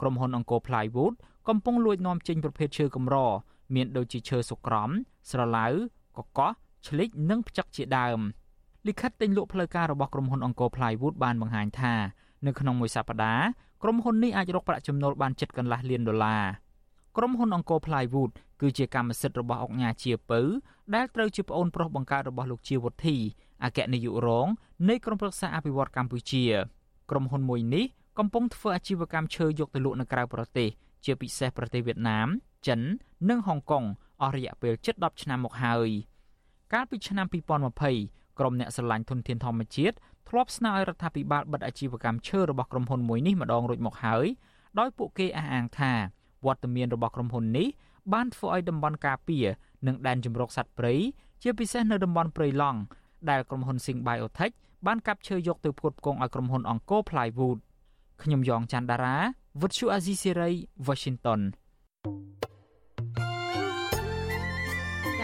S21: ក្រុមហ៊ុនអង្គរ Plywood កំពុងលួចនាំចេញប្រភេទឈើកម្រមានដូចជាឈើសុក្រំ ស្រឡៅកកោះឆ្លិចនិងផ្ចឹកជាដើម។ លិខិតទិញលក់ផ្លូវការរបស់ក្រុមហ៊ុនអង្គរ Plywood បានបង្ហាញថានៅក្នុងមួយសប្តាហ៍ក្រុមហ៊ុននេះអាចរកប្រាក់ចំណូលបានជិតកន្លះលានដុល្លារក្រុមហ៊ុនអង្គរ Plywood គឺជាកម្មសិទ្ធិរបស់អង្គការជាពៅដែលត្រូវជាប្អូនប្រុសបង្កើតរបស់លោកជាវុធីអគ្គនាយករងនៃក្រុមប្រឹក្សាអភិវឌ្ឍកម្ពុជាក្រុមហ៊ុនមួយនេះកំពុងធ្វើអាជីវកម្មឈើយកទៅលក់នៅក្រៅប្រទេសជាពិសេសប្រទេសវៀតណាម ចិន និងហុងកុងអស់រយៈពេលជិត10ឆ្នាំមកហើយកាលពីឆ្នាំ2020 ក្រុមអ្នកស្រឡាញ់ធនធានធម្មជាតិធ្លាប់ស្នើឲ្យរដ្ឋាភិបាលបិទអាជីវកម្មឈើរបស់ក្រុមហ៊ុនមួយនេះម្ដងរួចមកហើយដោយពួកគេអះអាងថាវត្តមានរបស់ក្រុមហ៊ុននេះបានធ្វើឲ្យតំបន់ការពារនិងដែនជម្រកសត្វព្រៃជាពិសេសនៅតំបន់ព្រៃឡង់ដែលក្រុមហ៊ុន Sing Biotech បានកាប់ឈើយកទៅផ្គត់ផ្គង់ឲ្យក្រុមហ៊ុនអង្គរ Plywood ខ្ញុំយ៉ងច័ន្ទដារាវិទ្យុអាស៊ីសេរី Washington ា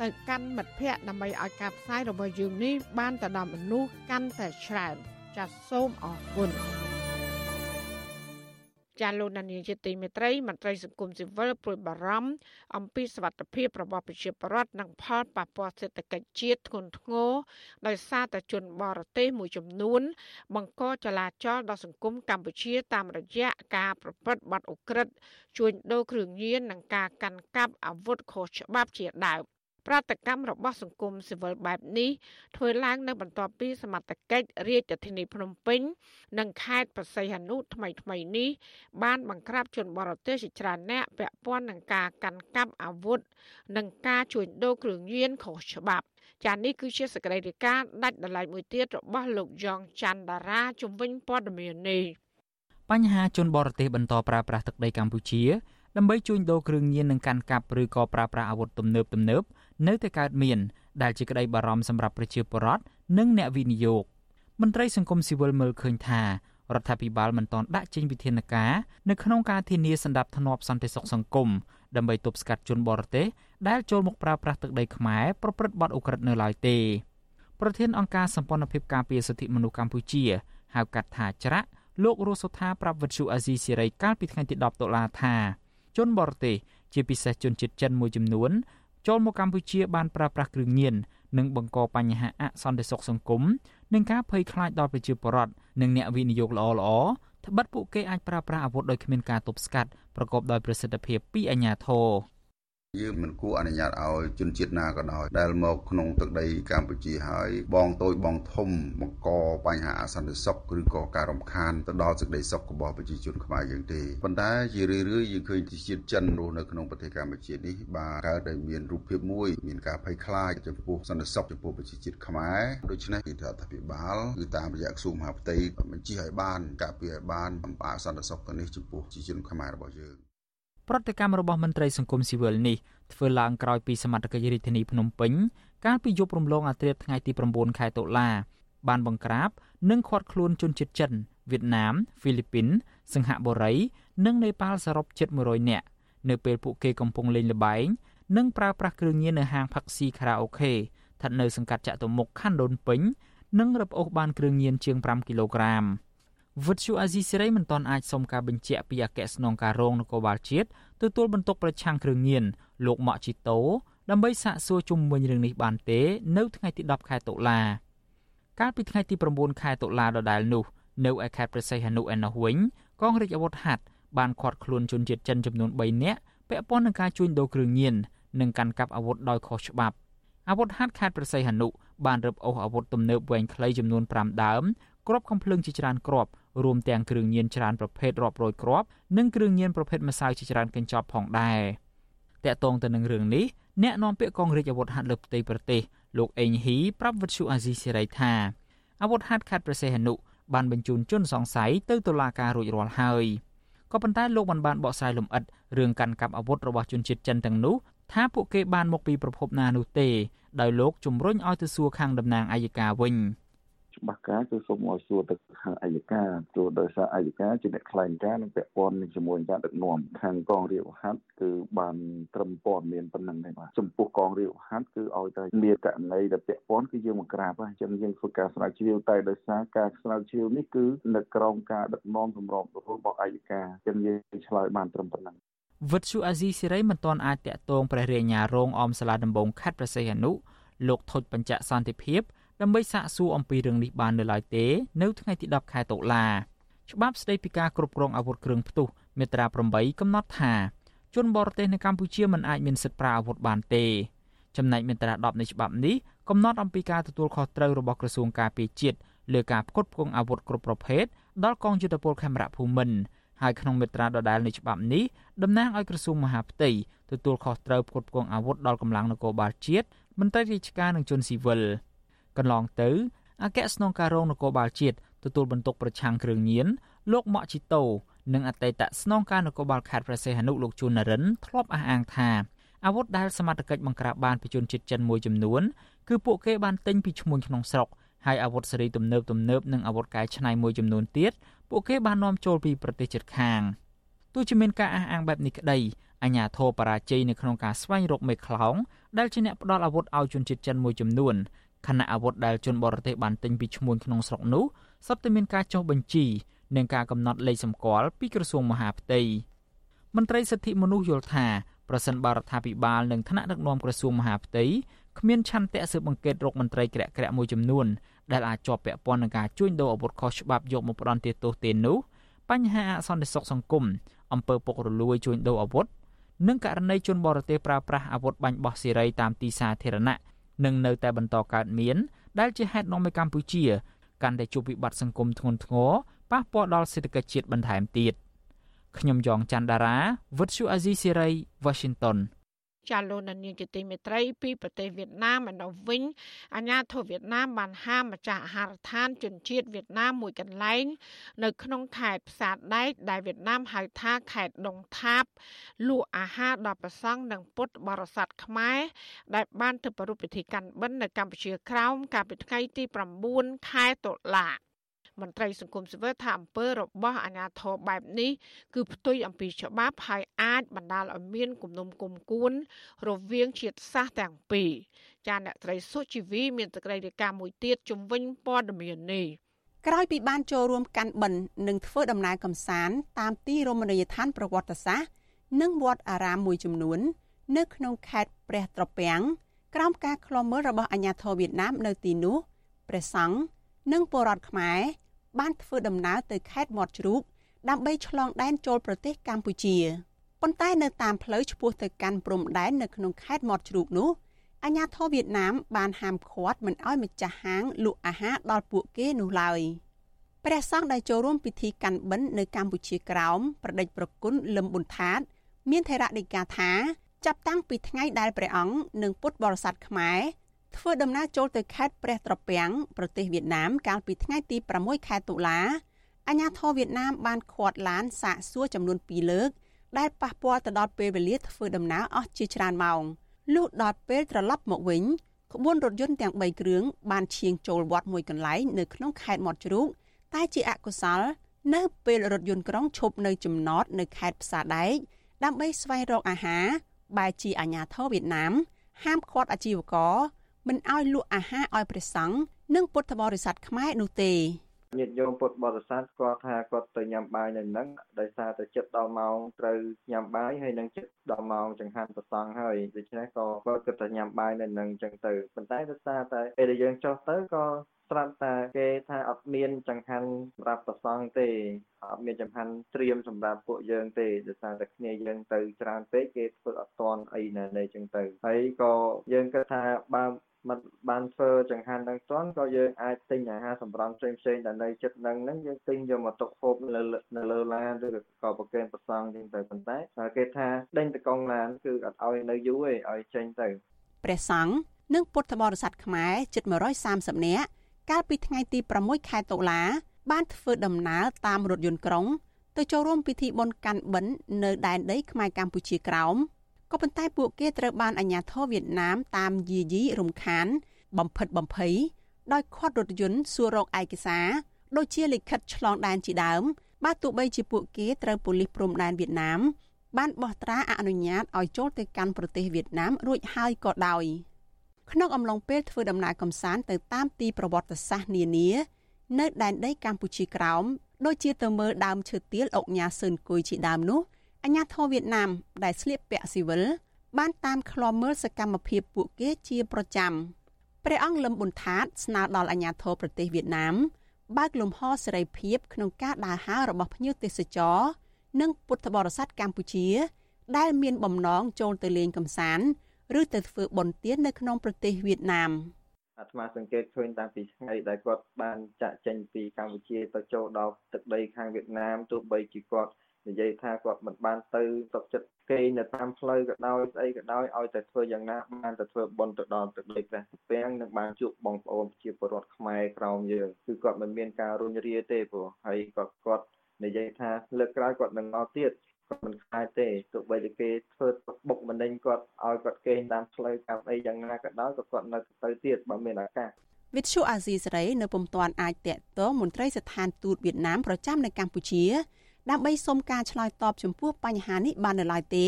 S1: ទៅកាន់មិត្តភ័ក្តិដើម្បីឲ្យការផ្សាយរបស់យើងនេះបានទៅដល់មនុស្សកាន់តែច្រើនចាសសូមអរគុណចាលោកនានីជាទីមេត្រីមន្ត្រីសង្គមស៊ីវិលព្រួយបារម្ភអំពីសវត្ថភាពរបស់ប្រជាពលរដ្ឋនិងផលប៉ះពាល់សេដ្ឋកិច្ចជាតិធ្ងន់ធ្ងរដោយសារតែជនបរទេសមួយចំនួន បង្កចលាចលដល់សង្គមកម្ពុជាតាមរយៈការប្រព្រឹត្តបទឧក្រិដ្ឋជួញដូរគ្រឿងញៀននិងការកាន់កាប់អាវុធខុសច្បាប់ជាដើម ប្រតិកម្មរបស់សង្គមស៊ីវិលបែបនេះធ្វើឡើងនៅបន្ទាប់ពីសមត្ថកិច្ចរាជធានីភ្នំពេញ និងខេត្តបរសៃហនុថ្មីថ្មីនេះបានបង្ក្រាបជនបរទេសជាច្រើនអ្នកពាក់ព័ន្ធនឹងការកាន់កាប់អាវុធនិងការជួញដូរគ្រឿងញៀនខុសច្បាប់ចានេះគឺជាសកម្មភាពដាច់ដライមួយទៀតរបស់លោកយ៉ងច័ន្ទតារាជំវិញព័ត៌មាននេះ
S21: បញ្ហាជនបរទេសបន្តប្រើប្រាស់ទឹកដីកម្ពុជាដើម្បីជួញដូរគ្រឿងញៀននិងកាន់កាប់ឬក៏ប្រើប្រាស់អាវុធទំនើបទំនើប នៅតែកើតមានដែលជាក្តីបារម្ភសម្រាប់ប្រជាពលរដ្ឋនិងអ្នកវិនិយោគមន្ត្រីសង្គមស៊ីវិលមើលឃើញថារដ្ឋាភិបាលមិនទាន់ដាក់ចេញវិធានការនៅក្នុងការធានាសន្តិភាពសន្តិសុខសង្គមដើម្បីទប់ស្កាត់ជនបរទេសដែលចូលមកប្រើប្រាស់ទឹកដីខ្មែរប្រព្រឹត្តបទឧក្រិដ្ឋនៅឡើយទេប្រធានអង្គការសម្ព័ន្ធភាពការពារសិទ្ធិមនុស្សកម្ពុជាហៅកាត់ថាច្រាក់លោករស់សុថាប្រាប់វិទ្យុអាស៊ីសេរីកាលពីថ្ងៃទី10តុលាថាជនបរទេសជាពិសេសជនជាតិចិនមួយចំនួន ចូលមកកម្ពុជាបានប្រើប្រាស់គ្រឿងញៀននិងបង្កបញ្ហាអសន្តិសុខសង្គមនិងការភ័យខ្លាចដល់ប្រជាពលរដ្ឋនិងអ្នកវិនិយោគល្អល្អត្បិតពួកគេអាចប្រើប្រាស់អាវុធដោយគ្មានការទប់ស្កាត់ប្រកបដោយប្រសិទ្ធភាពពីអាជ្ញាធរ
S24: យើងមិនគួរអនុញ្ញាតឲ្យជនជាតិណាក៏ដោយដែលមកក្នុងទឹកដីកម្ពុជាហើយបងតូចបងធំបង្កបញ្ហាអសន្តិសុខឬក៏ការរំខានទៅដល់សេចក្តីសុខរបស់ប្រជាជនខ្មែរយើងទេប៉ុន្តែជារឿយៗយើងឃើញជាតិចិនរស់នៅក្នុងប្រទេសកម្ពុជានេះបាទកើតតែមានរូបភាពមួយមានការភ័យខ្លាចចំពោះសន្តិសុខចំពោះប្រជាជាតិខ្មែរដូច្នេះគឺរដ្ឋាភិបាលគឺតាមរយៈក្រសួងមហាផ្ទៃបញ្ជាឲ្យបានការពារឲ្យបានអំពីសន្តិសុខទៅនេះចំពោះប្រជាជនខ្មែររបស់យើង
S21: ប្រតិកម្មរបស់មន្ត្រីសង្គមស៊ីវិលនេះធ្វើឡើងក្រោយពីសមត្ថកិច្ចរាជធានីភ្នំពេញកាលពីយប់រំលងអាធ្រាត្រថ្ងៃទី9ខែតុលាបានបង្ក្រាបនិងឃាត់ខ្លួនជនជាតិចិនវៀតណាមហ្វីលីពីនសិង្ហបុរី និងនេប៉ាល់សរុបជិត100នាក់នៅពេលពួកគេកំពុងលេងល្បែងនិងប្រើប្រាស់គ្រឿងញៀននៅហាងផឹកស៊ីខារ៉ាអូខេស្ថិតនៅសង្កាត់ចតុមុខខណ្ឌដូនពេញ និងរឹបអូសបានគ្រឿងញៀនជាង5គីឡូក្រាម។ វិទ្យុអាស៊ីសេរីមិនទាន់អាចសុំការបញ្ជាក់ពីអគ្គស្នងការរងនគរបាលជាតិទទួលបន្ទុកប្រឆាំងគ្រឿងញៀនលោកម៉ាក់ជីតូដើម្បីសាកសួរជុំវិញរឿងនេះបានទេនៅថ្ងៃទី10ខែតុលាកាលពីថ្ងៃទី9ខែតុលាដដែលនោះនៅឯខេត្តព្រះសីហនុឯណោះវិញកងរាជអាវុធហត្ថបានឃាត់ខ្លួនជនជាតិចិនចំនួន3នាក់ពាក់ព័ន្ធនឹងការជួញដូរគ្រឿងញៀននិងកាន់កាប់អាវុធដោយខុសច្បាប់អាវុធហត្ថខេត្តព្រះសីហនុបានរឹបអូសអាវុធទំនើបវែងខ្លីចំនួន5ដើមគ្រាប់កំភ្លើងជាច្រើនគ្រាប់ រួមទាំងគ្រឿងញៀនច្រើនប្រភេទរាប់រយគ្រាប់និងគ្រឿងញៀនប្រភេទម្សៅជាច្រើនកញ្ចប់ផងដែរតកតងទៅនឹងរឿងនេះអ្នកនាំពាក្យកងរាជអាវុធហត្ថលើផ្ទៃប្រទេសលោកអេងហ៊ីប្រាប់វិទ្យុអាស៊ីសេរីថាអាវុធហត្ថខេត្តប្រសេះហនុបានបញ្ជូនជនសង្ស័យទៅតុលាការរួចរាល់ហើយក៏ប៉ុន្តែលោកមិនបានបកស្រាយលម្អិតរឿងកាន់កាប់អាវុធរបស់ជនជាតិចិនទាំងនោះថាពួកគេបានមកពីប្រភពណានោះទេដោយលោកជំរុញឲ្យទៅសួរខាងតំណាងអัยការវិញ។
S25: ច្បាស់ការគឺសូមឲ្យសួរទៅខាងអัยការព្រោះដោយសារអัยការជាអ្នកថ្លែងការណ៍និងពាក់ព័ន្ធនឹងជាមួយការដឹកនាំខាងកងរាជវហាត់គឺបានត្រឹមព័ត៌មានប៉ុណ្ណឹងទេបាទចំពោះកងរាជវហាត់គឺឲ្យតែមានករណីដែលពាក់ព័ន្ធគឺយើងមកក្រាបហើយអញ្ចឹងយើងធ្វើការស្រាវជ្រាវតែដោយសារការស្រាវជ្រាវនេះគឺនៅក្រោមការដឹកនាំសម្របរបស់អัยការអញ្ចឹងយើងឆ្លើយបានត្រឹមប៉ុណ្ណឹង
S21: វិទ្យុអាស៊ីសេរីមិនទាន់អាចតាក់ទងព្រះរាជអាជ្ញារងអមសាលាដំបងខេត្តប្រសេះអនុលោកថុចបញ្ជាក់សន្តិភាព ដើម្បីសាកសួរអំពីរឿងនេះបាននៅឡើយទេ នៅថ្ងៃទី10ខែតុលាច្បាប់ស្តីពីការគ្រប់គ្រងអាវុធគ្រឿងផ្ទុះមាត្រា8កំណត់ថាជនបរទេសនៅកម្ពុជាមិនអាចមានសិទ្ធិប្រើអាវុធបានទេចំណែកមាត្រា10នៃច្បាប់នេះកំណត់អំពីការទទួលខុសត្រូវរបស់ក្រសួងការពារជាតិលើការផ្គត់ផ្គង់អាវុធគ្រប់ប្រភេទដល់កងយុទ្ធពលខេមរៈភូមិន្ទហើយក្នុងមាត្រាដដែលនៃច្បាប់នេះតំណាងឲ្យក្រសួងមហាផ្ទៃទទួលខុសត្រូវផ្គត់ផ្គង់អាវុធដល់កម្លាំងនគរបាលជាតិមន្ត្រីរាជការនិងជនស៊ីវិល។ កន្លងទៅអគ្គស្នងការរងនគរបាលជាតិទទួលបន្ទុកប្រឆាំងគ្រឿងញៀនលោកម៉ាក់ជីតូនិងអតីតស្នងការនគរបាលខេត្តព្រះសីហនុលោកជួននរិនធ្លាប់អះអាងថាអាវុធដែលសមត្ថកិច្ចបង្ក្រាបបានពីជនជាតិចិនមួយចំនួនគឺពួកគេបានទិញពីឈ្មួញក្នុងស្រុកហើយអាវុធសេរីទំនើបទំនើបនិងអាវុធកែច្នៃមួយចំនួនទៀតពួកគេបាននាំចូលពីប្រទេសជិតខាងទោះជាមានការអះអាងបែបនេះក្តីអាញាធរបរាជ័យនៅក្នុងការស្វែងរកមេខ្លោងដែលជាអ្នកផ្ដល់អាវុធឲ្យជនជាតិចិនមួយចំនួន ខណៈអាវុធដែលជនបរទេសបានទិញពីឈ្មួញក្នុងស្រុកនោះសុទ្ធតែមានការចុះបញ្ជីនិងការកំណត់លេខសម្គាល់ពីក្រសួងមហាផ្ទៃមន្ត្រីសិទ្ធិមនុស្សយល់ថាប្រសិនបរដ្ឋាភិបាលនិងថ្នាក់ដឹកនាំក្រសួងមហាផ្ទៃគ្មានឆន្ទៈស៊ើបអង្កេតរកមន្ត្រីក្រាក់ក្រាក់មួយចំនួនដែលអាចជាប់ពាក់ព័ន្ធនឹងការជួញដូរអាវុធខុសច្បាប់យកមកផ្ដន់ទោសទេនោះបញ្ហាអសន្តិសុខសង្គមអំពើពុករលួយជួញដូរអាវុធនិងករណីជនបរទេសប្រើប្រាស់អាវុធបាញ់បោះសេរីតាមទីសាធារណៈ នឹងនៅតែបន្តកើតមាន ដែលជាហេតុនាំឲ្យកម្ពុជាកាន់តែជួបវិបត្តិសង្គមធ្ងន់ធ្ងរប៉ះពាល់ដល់សេដ្ឋកិច្ចជាតិបន្ថែមទៀតខ្ញុំយ៉ងច័ន្ទដារាវិទ្យុអាស៊ីសេរី Washington
S1: ចាលោកនាងជាទីមេត្រីពីប្រទេសវៀតណាមឯនោះវិញអាញាធិបតេយ្យវៀតណាមបានហាមម្ចាស់អាហារដ្ឋានជនជាតិវៀតណាមមួយកន្លែងនៅក្នុងខេត្តផ្សារដែកដែលវៀតណាមហៅថាខេត្តដុងថាបលក់អាហារដល់ប្រសង់និងពុទ្ធបរិស័ទខ្មែរដែលបានទៅប្រពៃពិធីកាន់បិណ្ឌនៅកម្ពុជាក្រោមកាលពីថ្ងៃទី9ខែតុលា មន្ត្រីសង្គមស៊ីវិលថាអំពើរបស់អាជ្ញាធរបែបនេះគឺផ្ទុយអំពីច្បាប់ហើយអាចបណ្ដាលឲ្យមានគំនុំគុំគួន រវាងជាតិសាសន៍ទាំងពីរចាអ្នកត្រីសុជីវីមានតក្តីរាយការណ៍មួយទៀតជំវិញព័ត៌មាននេះ
S2: ក្រោយពីបានចូលរួមកាន់បិណ្ឌនិងធ្វើដំណើរកម្សាន្តតាមទីរមណីយដ្ឋានប្រវត្តិសាស្ត្រនិងវត្តអារាមមួយចំនួន នៅក្នុងខេត្តព្រះត្រពាំងក្រោមការឃ្លាំមើលរបស់អាជ្ញាធរវៀតណាមនៅទីនោះព្រះសង្ឃនិងពលរដ្ឋខ្មែរ បានធ្វើដំណើរទៅខេត្តមាត់ជ្រូកដើម្បីឆ្លងដែនចូលប្រទេសកម្ពុជាប៉ុន្តែនៅតាមផ្លូវឆ្ពោះទៅកាន់ព្រំដែននៅក្នុងខេត្តមាត់ជ្រូកនោះអាជ្ញាធរវៀតណាមបានហាមឃាត់មិនឲ្យម្ចាស់ហាងលក់អាហារដល់ពួកគេនោះឡើយព្រះសង្ឃដែលចូលរួមពិធីកាន់បិណ្ឌនៅកម្ពុជាក្រោមប្រដេចប្រគុណលឹមប៊ុនថាត មានថេរដីកាថា ចាប់តាំងពីថ្ងៃដែលព្រះអង្គនិងពុទ្ធបរិស័ទខ្មែរ ធ្វើដំណើរចូលទៅខេត្តព្រះត្រពាំងប្រទេសវៀតណាមកាលពីថ្ងៃទី6ខែតុលាអាញាធរវៀតណាមបានឃាត់ឡានសាកសួរចំនួន2លើក ដែលប៉ះពាល់ទៅដល់ពេលវេលាធ្វើដំណើរអស់ជាច្រើនម៉ោងលុះដល់ពេលត្រឡប់មកវិញក្បួនរថយន្តទាំង3គ្រឿងបានឈៀងចូលវត្តមួយកន្លែងនៅក្នុងខេត្តមាត់ជ្រូកតែជាអកុសល នៅពេលរថយន្តក្រុងឈប់នៅចំណតនៅខេត្តផ្សារដែកដើម្បីស្វែងរកអាហារបែជាអាញាធរវៀតណាមហាមឃាត់អាជីវករ មិនឲ្យលក់អាហារឲ្យព្រះសង្ឃនិងពុទ្ធបរិស័ទខ្មែរនោះទេ
S25: ញាតិញោមពុទ្ធបរិស័ទគាត់ថាគាត់ទៅញ៉ាំបាយនៅហ្នឹងដោយសារតែចិត្តដល់ម៉ោងត្រូវញ៉ាំបាយហើយនឹងចិត្តដល់ម៉ោងចង្ហាន់ប្រសងហើយដូច្នេះក៏គាត់គិតថាញ៉ាំបាយនៅហ្នឹងអញ្ចឹងទៅប៉ុន្តែដោយសារតែពេលដែលយើងចុះទៅក៏ស្រាប់តែគេថាអត់មានចង្ហាន់សម្រាប់ប្រសងទេអត់មានចង្ហាន់ត្រៀមសម្រាប់ពួកយើងទេដោយសារតែគ្នាយើងទៅច្រើនពេកគេធ្វើអត់តន់អីណានៃចឹងទៅហើយក៏យើងគិតថាបើ មិនបានធ្វើចង្ហាន់នឹងទាន់ក៏យើងអាចទិញអាហារសម្រន់ផ្សេងផ្សេងដែលនៅចិត្តនឹងហ្នឹងយើងទិញយកមកទុកហូបនៅនៅលើឡានឬក៏ប្រគេនប្រសងជាងទៅប៉ុន្តែគេថាដេញតកងឡានគឺអត់ឲ្យនៅយូរទេឲ្យចេញទៅ
S2: ព្រះសង្ឃនិងពុទ្ធបរិស័ទខ្មែរជិត130នាក់កាលពីថ្ងៃទី6ខែតុលាបានធ្វើដំណើរតាមរថយន្តក្រុង ទៅចូលរួមពិធីបុណ្យកាន់បិណ្ឌនៅដែនដីខ្មែរកម្ពុជាក្រោម ក៏ប៉ុន្តែពួកគេត្រូវបានអាជ្ញាធរវៀតណាមតាមយាយីរំខាន បំផិតបំភ័យដោយខាត់រថយន្តសួររកឯកសារដូចជាលិខិតឆ្លងដែនជាដើមបើទោះបីជាពួកគេត្រូវប៉ូលីសព្រំដែនវៀតណាម បានបោះត្រាអនុញ្ញាតឲ្យចូលទៅកាន់ប្រទេសវៀតណាមរួចហើយក៏ដោយក្នុងអំឡុងពេលធ្វើដំណើរកំសាន្តទៅតាមទីប្រវត្តិសាស្ត្រនានា នៅដែនដីកម្ពុជាក្រោមដូចជាទៅមើលដើមឈើទាលអុកញ៉ាសឿនគុយជាដើមនោះ អាញាធរវៀតណាមដែលស្លៀកពាក់ស៊ីវិលបានតាមឃ្លាំមើលសកម្មភាពពួកគេជាប្រចាំព្រះអង្គលឹមប៊ុនថាតស្នើដល់អាញាធរប្រទេសវៀតណាមបើកលំហសេរីភាពក្នុងការដើរហើររបស់ភ្ញៀវទេសចរនិងពុទ្ធបរិស័ទកម្ពុជា ដែលមានបំណងចូលទៅលេងកម្សាន្តឬទៅធ្វើបុណ្យទាននៅក្នុងប្រទេសវៀតណាម
S25: អាត្មាសង្កេតឃើញតាំងពីថ្ងៃដែលគាត់បានចាក់ចេញពីកម្ពុជាទៅចូលដល់ទឹកដីខាងវៀតណាមទោះបីជាគាត់ និយាយថាគាត់មិនបានទៅទុកចិត្តគេនៅតាមផ្លូវក៏ដោយស្អីក៏ដោយឲ្យតែធ្វើយ៉ាងណាបានតែធ្វើបុណ្យទៅដល់ទឹកដីព្រះពាំងនិងបានជួបបងប្អូនជាពលរដ្ឋខ្មែរក្រោមយើងគឺគាត់មិនមានការរុញរាទេព្រោះហើយគាត់គាត់និយាយថាលើកក្រោយគាត់នឹងមកទៀតគាត់មិនខ្លាចទេទោះបីតែគេធ្វើទុកបុកម្នេញគាត់ឲ្យគាត់គេងតាមផ្លូវតាមអីយ៉ាងណាក៏ដោយក៏គាត់នៅទៅទៀតបើមានឱកាស
S2: វិទ្យុអាស៊ីសេរីនៅពុំទាន់អាចតាក់ទងមន្ត្រីស្ថានទូតវៀតណាមប្រចាំនៅកម្ពុជា ដើម្បីសុំការឆ្លើយតបចំពោះបញ្ហានេះបាននៅឡើយទេ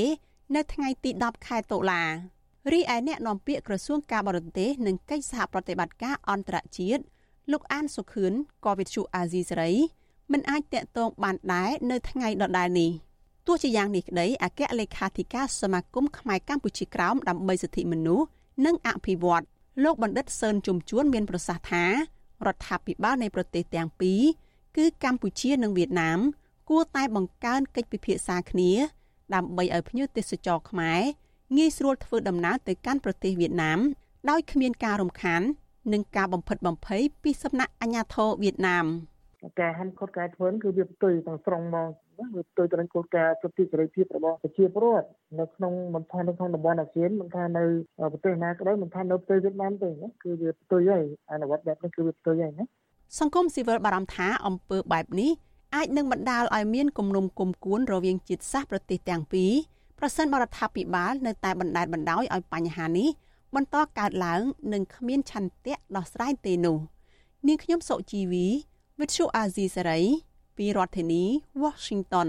S2: នៅថ្ងៃទី10ខែតុលារីឯអ្នកនាំពាក្យក្រសួងការបរទេសនិងកិច្ចសហប្រតិបត្តិការអន្តរជាតិលោកអានសុខឿនក៏វិទ្យុអាស៊ីសេរីមិនអាចតាក់ទងបានដែរនៅថ្ងៃដដែលនេះទោះជាយ៉ាងនេះក្តីអគ្គលេខាធិការសមាគមខ្មែរកម្ពុជាក្រោមដើម្បីសិទ្ធិមនុស្សនិងអភិវឌ្ឍលោកបណ្ឌិតសឿនជុំជួនមានប្រសាសន៍ថារដ្ឋាភិបាលនៃប្រទេសទាំងពីរគឺកម្ពុជានិងវៀតណាមគួ រតែបង្កើនកិច្ចពិភាក្សាគ្នាដើម្បីឲ្យភ្ញៀវទេសចរខ្មែរងាយស្រួលធ្វើដំណើរទៅកាន់ប្រទេសវៀតណាមដោយគ្មានការរំខាន និងការបំផិតបំភ័យពីសំណាក់អាជ្ញាធរវៀតណាម
S26: ការហាន់ខុតការធ្វើគឺវាផ្ទុយទាំងស្រុងមកវាផ្ទុយទៅនឹងគោលការណ៍សិទ្ធិសេរីភាពរបស់ប្រជាពលរដ្ឋនៅក្នុងមិនថានៅក្នុងតំបន់អាស៊ានមិនថានៅប្រទេសណាក៏ដោយមិនថានៅប្រទេសវៀតណាមទេណាគឺវាផ្ទុយហើយអនុវត្តបែបនេះគឺវាផ្ទុយហើយណា
S2: សង្គមស៊ីវិលបារម្ភថាអំពើបែបនេះ អាចនឹងបណ្ដាលឲ្យមានគំនុំគុំគួនរវាងជាតិសាសន៍ប្រទេសទាំងពីរប្រសិនបរដ្ឋាភិបាលនៅតែបណ្តែតបណ្តោយឲ្យបញ្ហានេះបន្តកើតឡើងនិងគ្មានឆន្ទៈដោះស្រាយទេនោះនាងខ្ញុំសុជីវីវិទ្យុអាស៊ីសេរីពីរដ្ឋធានី Washington